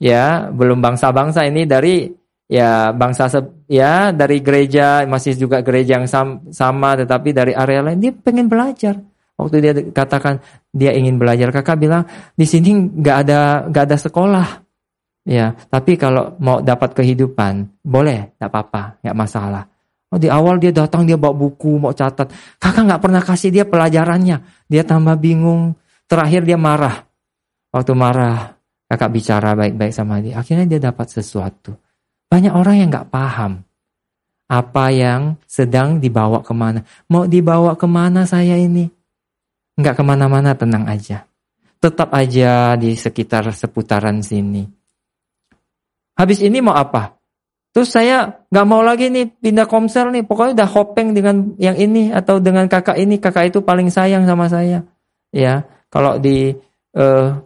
ya belum bangsa-bangsa ini dari ya bangsa ya dari gereja masih juga gereja yang sama, sama tetapi dari area lain dia pengen belajar. Waktu dia katakan dia ingin belajar kakak bilang di sini nggak ada nggak ada sekolah. Ya tapi kalau mau dapat kehidupan boleh nggak apa-apa nggak masalah. Oh di awal dia datang dia bawa buku mau catat. Kakak nggak pernah kasih dia pelajarannya. Dia tambah bingung. Terakhir dia marah. Waktu marah kakak bicara baik-baik sama dia. Akhirnya dia dapat sesuatu banyak orang yang nggak paham apa yang sedang dibawa ke mana. Mau dibawa ke mana saya ini? Nggak ke mana-mana, tenang aja. Tetap aja di sekitar seputaran sini. Habis ini mau apa? Terus saya nggak mau lagi nih pindah komsel nih. Pokoknya udah hopeng dengan yang ini atau dengan kakak ini. Kakak itu paling sayang sama saya. Ya, kalau di uh,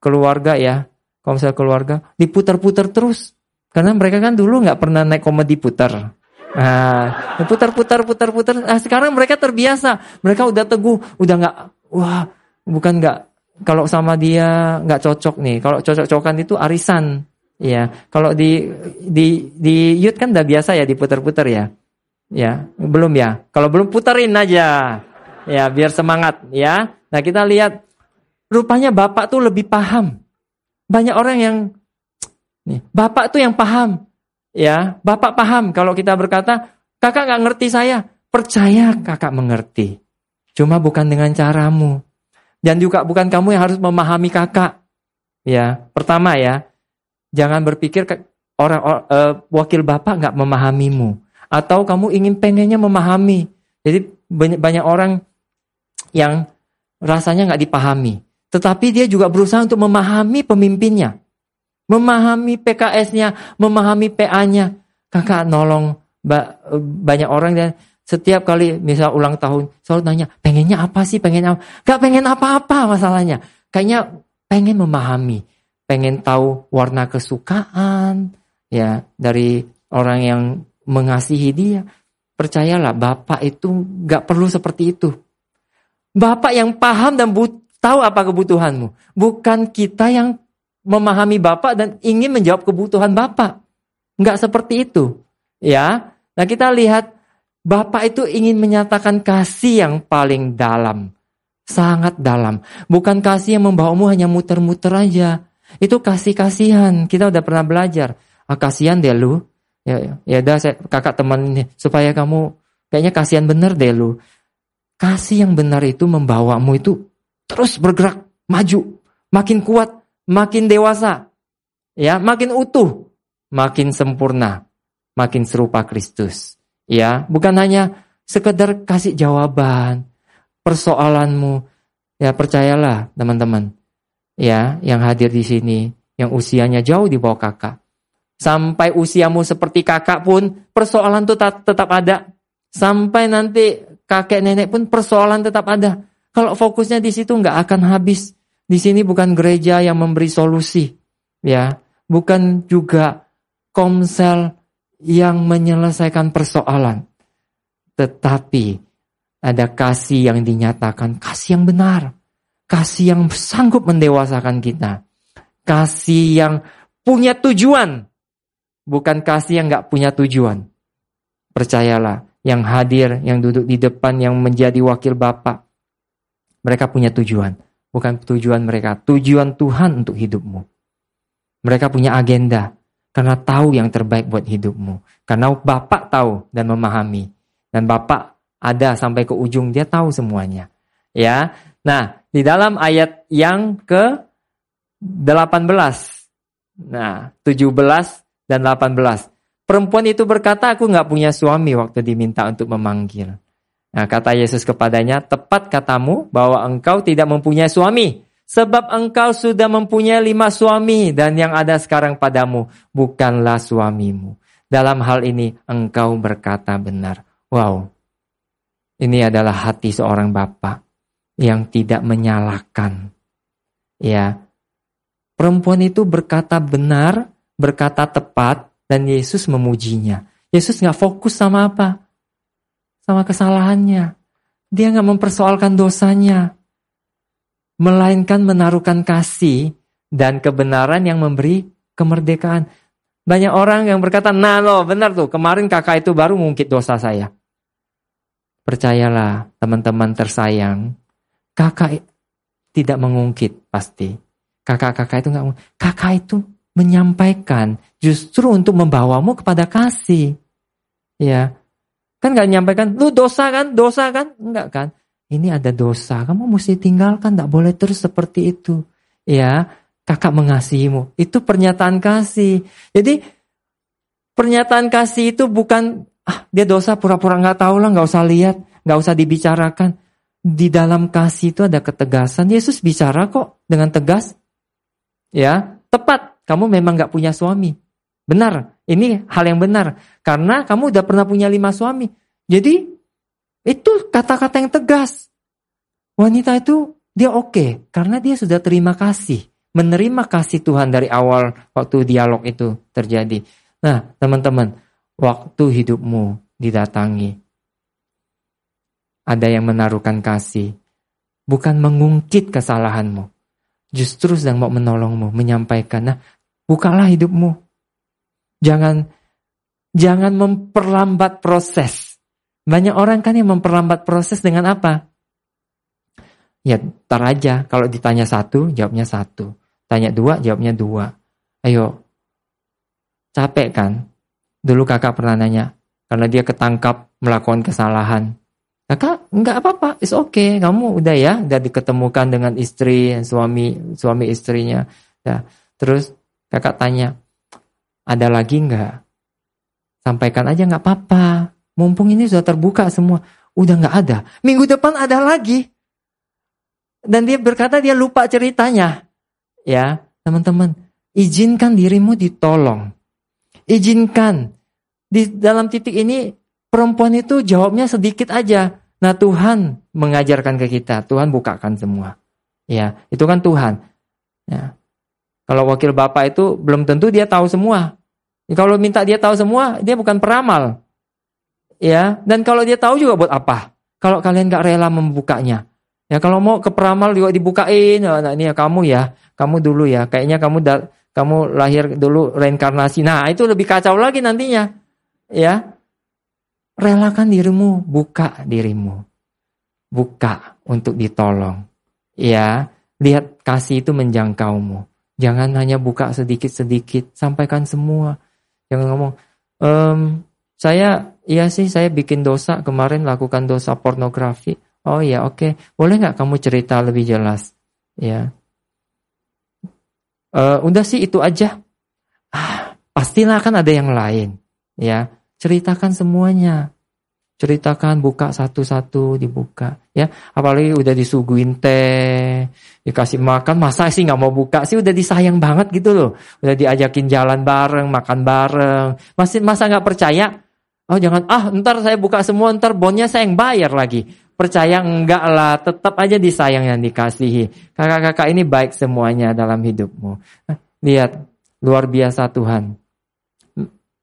keluarga ya, komsel keluarga diputar-putar terus karena mereka kan dulu nggak pernah naik komedi putar. Nah, putar putar putar putar. Nah, sekarang mereka terbiasa. Mereka udah teguh, udah nggak wah, bukan nggak kalau sama dia nggak cocok nih. Kalau cocok-cocokan itu arisan. Ya, kalau di di di youth kan udah biasa ya diputar-putar ya. Ya, belum ya. Kalau belum puterin aja. Ya, biar semangat ya. Nah, kita lihat rupanya Bapak tuh lebih paham. Banyak orang yang Nih, bapak tuh yang paham. Ya, bapak paham kalau kita berkata, kakak nggak ngerti saya. Percaya kakak mengerti. Cuma bukan dengan caramu. Dan juga bukan kamu yang harus memahami kakak. Ya, pertama ya, jangan berpikir orang uh, wakil bapak nggak memahamimu. Atau kamu ingin pengennya memahami. Jadi banyak, banyak orang yang rasanya nggak dipahami. Tetapi dia juga berusaha untuk memahami pemimpinnya memahami PKS-nya, memahami PA-nya. Kakak nolong banyak orang dan setiap kali misal ulang tahun selalu nanya, pengennya apa sih? Pengen apa? Gak pengen apa-apa masalahnya. Kayaknya pengen memahami, pengen tahu warna kesukaan ya dari orang yang mengasihi dia. Percayalah, Bapak itu gak perlu seperti itu. Bapak yang paham dan tahu apa kebutuhanmu. Bukan kita yang memahami Bapak dan ingin menjawab kebutuhan Bapak. Enggak seperti itu. Ya. Nah, kita lihat Bapak itu ingin menyatakan kasih yang paling dalam. Sangat dalam. Bukan kasih yang membawamu hanya muter-muter aja. Itu kasih-kasihan. Kita udah pernah belajar. Ah, kasihan deh lu. Ya, ya udah saya kakak teman supaya kamu kayaknya kasihan bener deh lu. Kasih yang benar itu membawamu itu terus bergerak maju, makin kuat, makin dewasa, ya, makin utuh, makin sempurna, makin serupa Kristus. Ya, bukan hanya sekedar kasih jawaban persoalanmu. Ya, percayalah teman-teman. Ya, yang hadir di sini yang usianya jauh di bawah kakak. Sampai usiamu seperti kakak pun persoalan itu tetap ada. Sampai nanti kakek nenek pun persoalan tetap ada. Kalau fokusnya di situ nggak akan habis. Di sini bukan gereja yang memberi solusi, ya, bukan juga komsel yang menyelesaikan persoalan, tetapi ada kasih yang dinyatakan, kasih yang benar, kasih yang sanggup mendewasakan kita, kasih yang punya tujuan, bukan kasih yang nggak punya tujuan. Percayalah, yang hadir, yang duduk di depan, yang menjadi wakil Bapak, mereka punya tujuan bukan tujuan mereka, tujuan Tuhan untuk hidupmu. Mereka punya agenda karena tahu yang terbaik buat hidupmu. Karena Bapak tahu dan memahami. Dan Bapak ada sampai ke ujung dia tahu semuanya. Ya. Nah, di dalam ayat yang ke 18. Nah, 17 dan 18. Perempuan itu berkata, aku nggak punya suami waktu diminta untuk memanggil. Nah, kata Yesus kepadanya, tepat katamu bahwa engkau tidak mempunyai suami. Sebab engkau sudah mempunyai lima suami dan yang ada sekarang padamu bukanlah suamimu. Dalam hal ini engkau berkata benar. Wow, ini adalah hati seorang bapak yang tidak menyalahkan. Ya, perempuan itu berkata benar, berkata tepat, dan Yesus memujinya. Yesus nggak fokus sama apa? Sama kesalahannya. Dia nggak mempersoalkan dosanya. Melainkan menaruhkan kasih dan kebenaran yang memberi kemerdekaan. Banyak orang yang berkata, nah lo benar tuh, kemarin kakak itu baru mungkit dosa saya. Percayalah teman-teman tersayang, kakak tidak mengungkit pasti. Kakak-kakak itu nggak, kakak itu menyampaikan justru untuk membawamu kepada kasih. Ya, kan nggak menyampaikan, lu dosa kan, dosa kan, enggak kan? Ini ada dosa, kamu mesti tinggalkan, nggak boleh terus seperti itu. Ya, kakak mengasihimu. Itu pernyataan kasih. Jadi pernyataan kasih itu bukan ah dia dosa pura-pura nggak tahu lah, nggak usah lihat, nggak usah dibicarakan. Di dalam kasih itu ada ketegasan. Yesus bicara kok dengan tegas. Ya, tepat. Kamu memang nggak punya suami. Benar, ini hal yang benar. Karena kamu udah pernah punya lima suami. Jadi itu kata-kata yang tegas. Wanita itu dia oke okay, karena dia sudah terima kasih menerima kasih Tuhan dari awal waktu dialog itu terjadi. Nah, teman-teman, waktu hidupmu didatangi, ada yang menaruhkan kasih, bukan mengungkit kesalahanmu, justru sedang mau menolongmu, menyampaikan, nah, bukalah hidupmu. Jangan jangan memperlambat proses. Banyak orang kan yang memperlambat proses dengan apa? Ya, tar aja. Kalau ditanya satu, jawabnya satu. Tanya dua, jawabnya dua. Ayo, capek kan? Dulu kakak pernah nanya, karena dia ketangkap melakukan kesalahan. Kakak, enggak apa-apa, it's okay. Kamu udah ya, udah diketemukan dengan istri, suami, suami istrinya. Ya. Terus kakak tanya, ada lagi enggak? Sampaikan aja enggak apa-apa. Mumpung ini sudah terbuka semua. Udah enggak ada. Minggu depan ada lagi. Dan dia berkata dia lupa ceritanya. Ya, teman-teman, izinkan dirimu ditolong. Izinkan. Di dalam titik ini perempuan itu jawabnya sedikit aja. Nah, Tuhan mengajarkan ke kita, Tuhan bukakan semua. Ya, itu kan Tuhan. Ya. Kalau wakil bapak itu belum tentu dia tahu semua. Ya, kalau minta dia tahu semua, dia bukan peramal. Ya, dan kalau dia tahu juga buat apa? Kalau kalian gak rela membukanya. Ya kalau mau ke peramal juga dibukain, nah, ini ya kamu ya, kamu dulu ya, kayaknya kamu da, kamu lahir dulu reinkarnasi. Nah itu lebih kacau lagi nantinya, ya. Relakan dirimu, buka dirimu, buka untuk ditolong. Ya, lihat kasih itu menjangkaumu. Jangan hanya buka sedikit-sedikit, sampaikan semua. Jangan ngomong, ehm, saya, iya sih saya bikin dosa kemarin lakukan dosa pornografi Oh ya oke, okay. boleh nggak kamu cerita lebih jelas? Ya, uh, udah sih itu aja. Ah, pastilah kan ada yang lain. Ya, ceritakan semuanya. Ceritakan, buka satu-satu, dibuka. Ya, apalagi udah disuguhin teh, dikasih makan, masa sih nggak mau buka sih? Udah disayang banget gitu loh. Udah diajakin jalan bareng, makan bareng. Masih masa nggak percaya? Oh jangan, ah ntar saya buka semua, ntar bonnya saya yang bayar lagi. Percaya enggak lah, tetap aja disayang yang dikasihi. Kakak-kakak ini baik semuanya dalam hidupmu. Lihat, luar biasa Tuhan.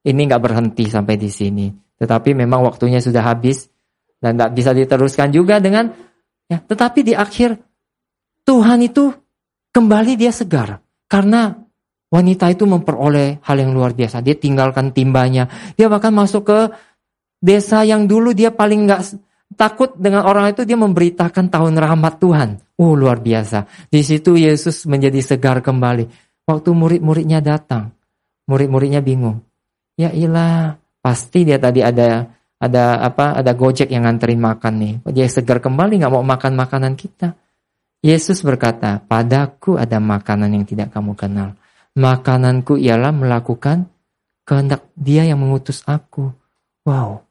Ini enggak berhenti sampai di sini. Tetapi memang waktunya sudah habis. Dan enggak bisa diteruskan juga dengan, ya, tetapi di akhir, Tuhan itu kembali dia segar. Karena wanita itu memperoleh hal yang luar biasa. Dia tinggalkan timbanya. Dia bahkan masuk ke desa yang dulu dia paling enggak takut dengan orang itu dia memberitakan tahun rahmat Tuhan. Oh luar biasa. Di situ Yesus menjadi segar kembali. Waktu murid-muridnya datang, murid-muridnya bingung. Ya ilah, pasti dia tadi ada ada apa? Ada Gojek yang nganterin makan nih. Dia segar kembali nggak mau makan makanan kita. Yesus berkata, padaku ada makanan yang tidak kamu kenal. Makananku ialah melakukan kehendak dia yang mengutus aku. Wow,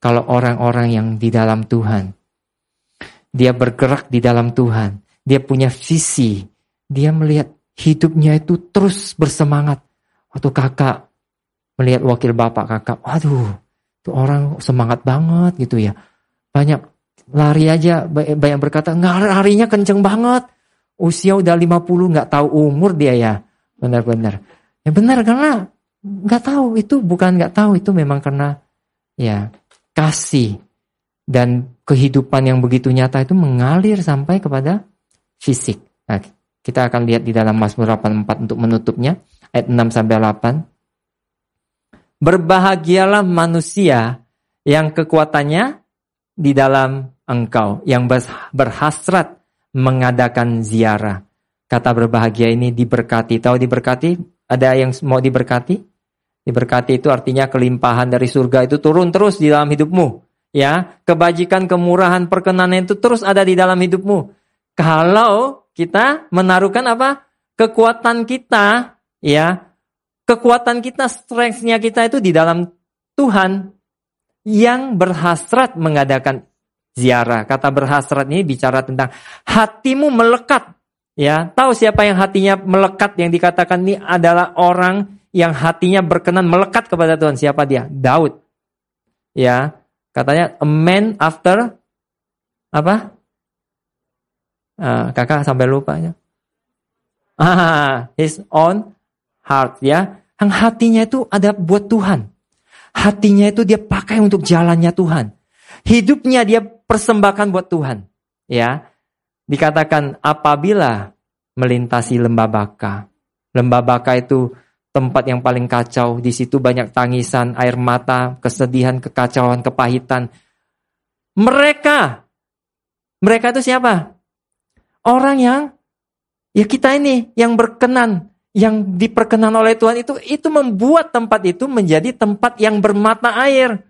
kalau orang-orang yang di dalam Tuhan. Dia bergerak di dalam Tuhan. Dia punya visi. Dia melihat hidupnya itu terus bersemangat. Waktu kakak melihat wakil bapak kakak, waduh, itu orang semangat banget gitu ya. Banyak lari aja, banyak berkata, nggak larinya kenceng banget. Usia udah 50 nggak tahu umur dia ya. Benar-benar. Ya benar karena nggak tahu itu bukan nggak tahu itu memang karena ya kasih dan kehidupan yang begitu nyata itu mengalir sampai kepada fisik. Nah, Kita akan lihat di dalam Mazmur 84 untuk menutupnya ayat 6 sampai 8. Berbahagialah manusia yang kekuatannya di dalam engkau, yang berhasrat mengadakan ziarah. Kata berbahagia ini diberkati. Tahu diberkati? Ada yang mau diberkati? Diberkati itu artinya kelimpahan dari surga itu turun terus di dalam hidupmu. Ya, kebajikan, kemurahan, perkenanan itu terus ada di dalam hidupmu. Kalau kita menaruhkan apa? Kekuatan kita, ya, kekuatan kita, strength-nya kita itu di dalam Tuhan yang berhasrat mengadakan ziarah. Kata berhasrat ini bicara tentang hatimu melekat. Ya, tahu siapa yang hatinya melekat yang dikatakan ini adalah orang yang hatinya berkenan melekat kepada Tuhan. Siapa dia? Daud. Ya, katanya a man after apa? Uh, kakak sampai lupa ya. Ah, his own heart ya. Yang hatinya itu ada buat Tuhan. Hatinya itu dia pakai untuk jalannya Tuhan. Hidupnya dia persembahkan buat Tuhan. Ya. Dikatakan apabila melintasi lembah baka. Lembah baka itu tempat yang paling kacau. Di situ banyak tangisan, air mata, kesedihan, kekacauan, kepahitan. Mereka, mereka itu siapa? Orang yang ya kita ini yang berkenan, yang diperkenan oleh Tuhan itu itu membuat tempat itu menjadi tempat yang bermata air.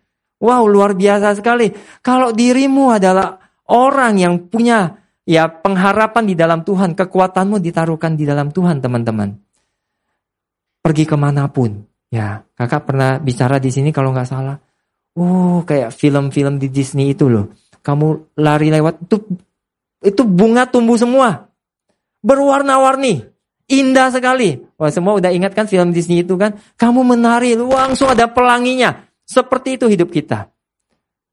Wow, luar biasa sekali. Kalau dirimu adalah orang yang punya ya pengharapan di dalam Tuhan, kekuatanmu ditaruhkan di dalam Tuhan, teman-teman. Pergi ke mana pun, ya kakak pernah bicara di sini kalau nggak salah. Oh, kayak film-film di Disney itu loh. Kamu lari lewat itu itu bunga tumbuh semua. Berwarna-warni. Indah sekali. Wah, semua udah ingat kan film Disney itu kan? Kamu menari, langsung ada pelanginya. Seperti itu hidup kita.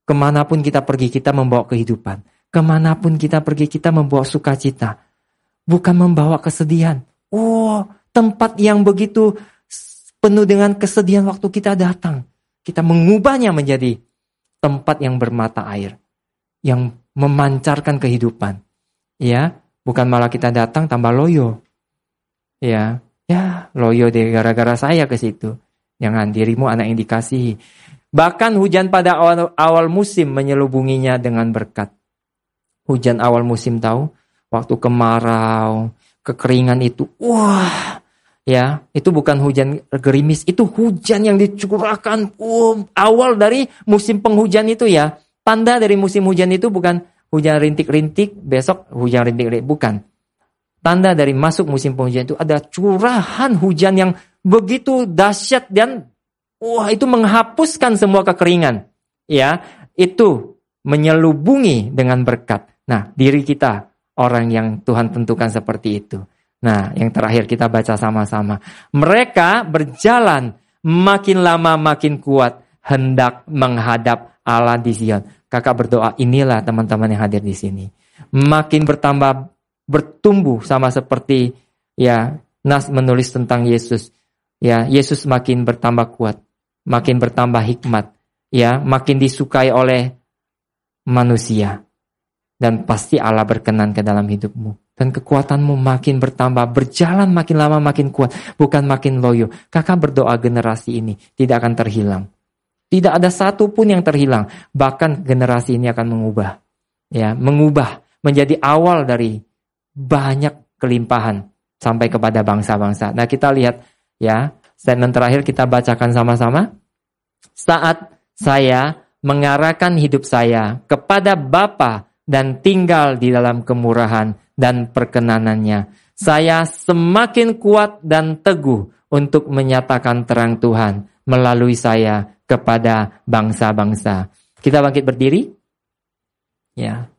Ke mana pun kita pergi, kita membawa kehidupan. Ke mana pun kita pergi, kita membawa sukacita. Bukan membawa kesedihan. Oh, tempat yang begitu penuh dengan kesedihan waktu kita datang. Kita mengubahnya menjadi tempat yang bermata air. Yang memancarkan kehidupan. Ya, bukan malah kita datang tambah loyo. Ya, ya loyo deh gara-gara saya ke situ. Jangan dirimu anak yang dikasihi. Bahkan hujan pada awal, awal musim menyelubunginya dengan berkat. Hujan awal musim tahu, waktu kemarau, kekeringan itu, wah, ya itu bukan hujan gerimis, itu hujan yang dicurahkan um, awal dari musim penghujan itu ya. Tanda dari musim hujan itu bukan hujan rintik-rintik, besok hujan rintik-rintik. Bukan. Tanda dari masuk musim penghujan itu ada curahan hujan yang begitu dahsyat dan wah itu menghapuskan semua kekeringan. Ya, itu menyelubungi dengan berkat. Nah, diri kita orang yang Tuhan tentukan seperti itu. Nah, yang terakhir kita baca sama-sama. Mereka berjalan makin lama makin kuat hendak menghadap Allah di Zion. Kakak berdoa inilah teman-teman yang hadir di sini. Makin bertambah bertumbuh sama seperti ya Nas menulis tentang Yesus. Ya, Yesus makin bertambah kuat, makin bertambah hikmat, ya, makin disukai oleh manusia. Dan pasti Allah berkenan ke dalam hidupmu. Dan kekuatanmu makin bertambah, berjalan makin lama makin kuat, bukan makin loyo. Kakak berdoa generasi ini tidak akan terhilang. Tidak ada satu pun yang terhilang. Bahkan generasi ini akan mengubah. Ya, mengubah menjadi awal dari banyak kelimpahan sampai kepada bangsa-bangsa. Nah, kita lihat ya, statement terakhir kita bacakan sama-sama. Saat saya mengarahkan hidup saya kepada Bapa dan tinggal di dalam kemurahan dan perkenanannya, saya semakin kuat dan teguh untuk menyatakan terang Tuhan melalui saya kepada bangsa-bangsa. Kita bangkit berdiri. Ya.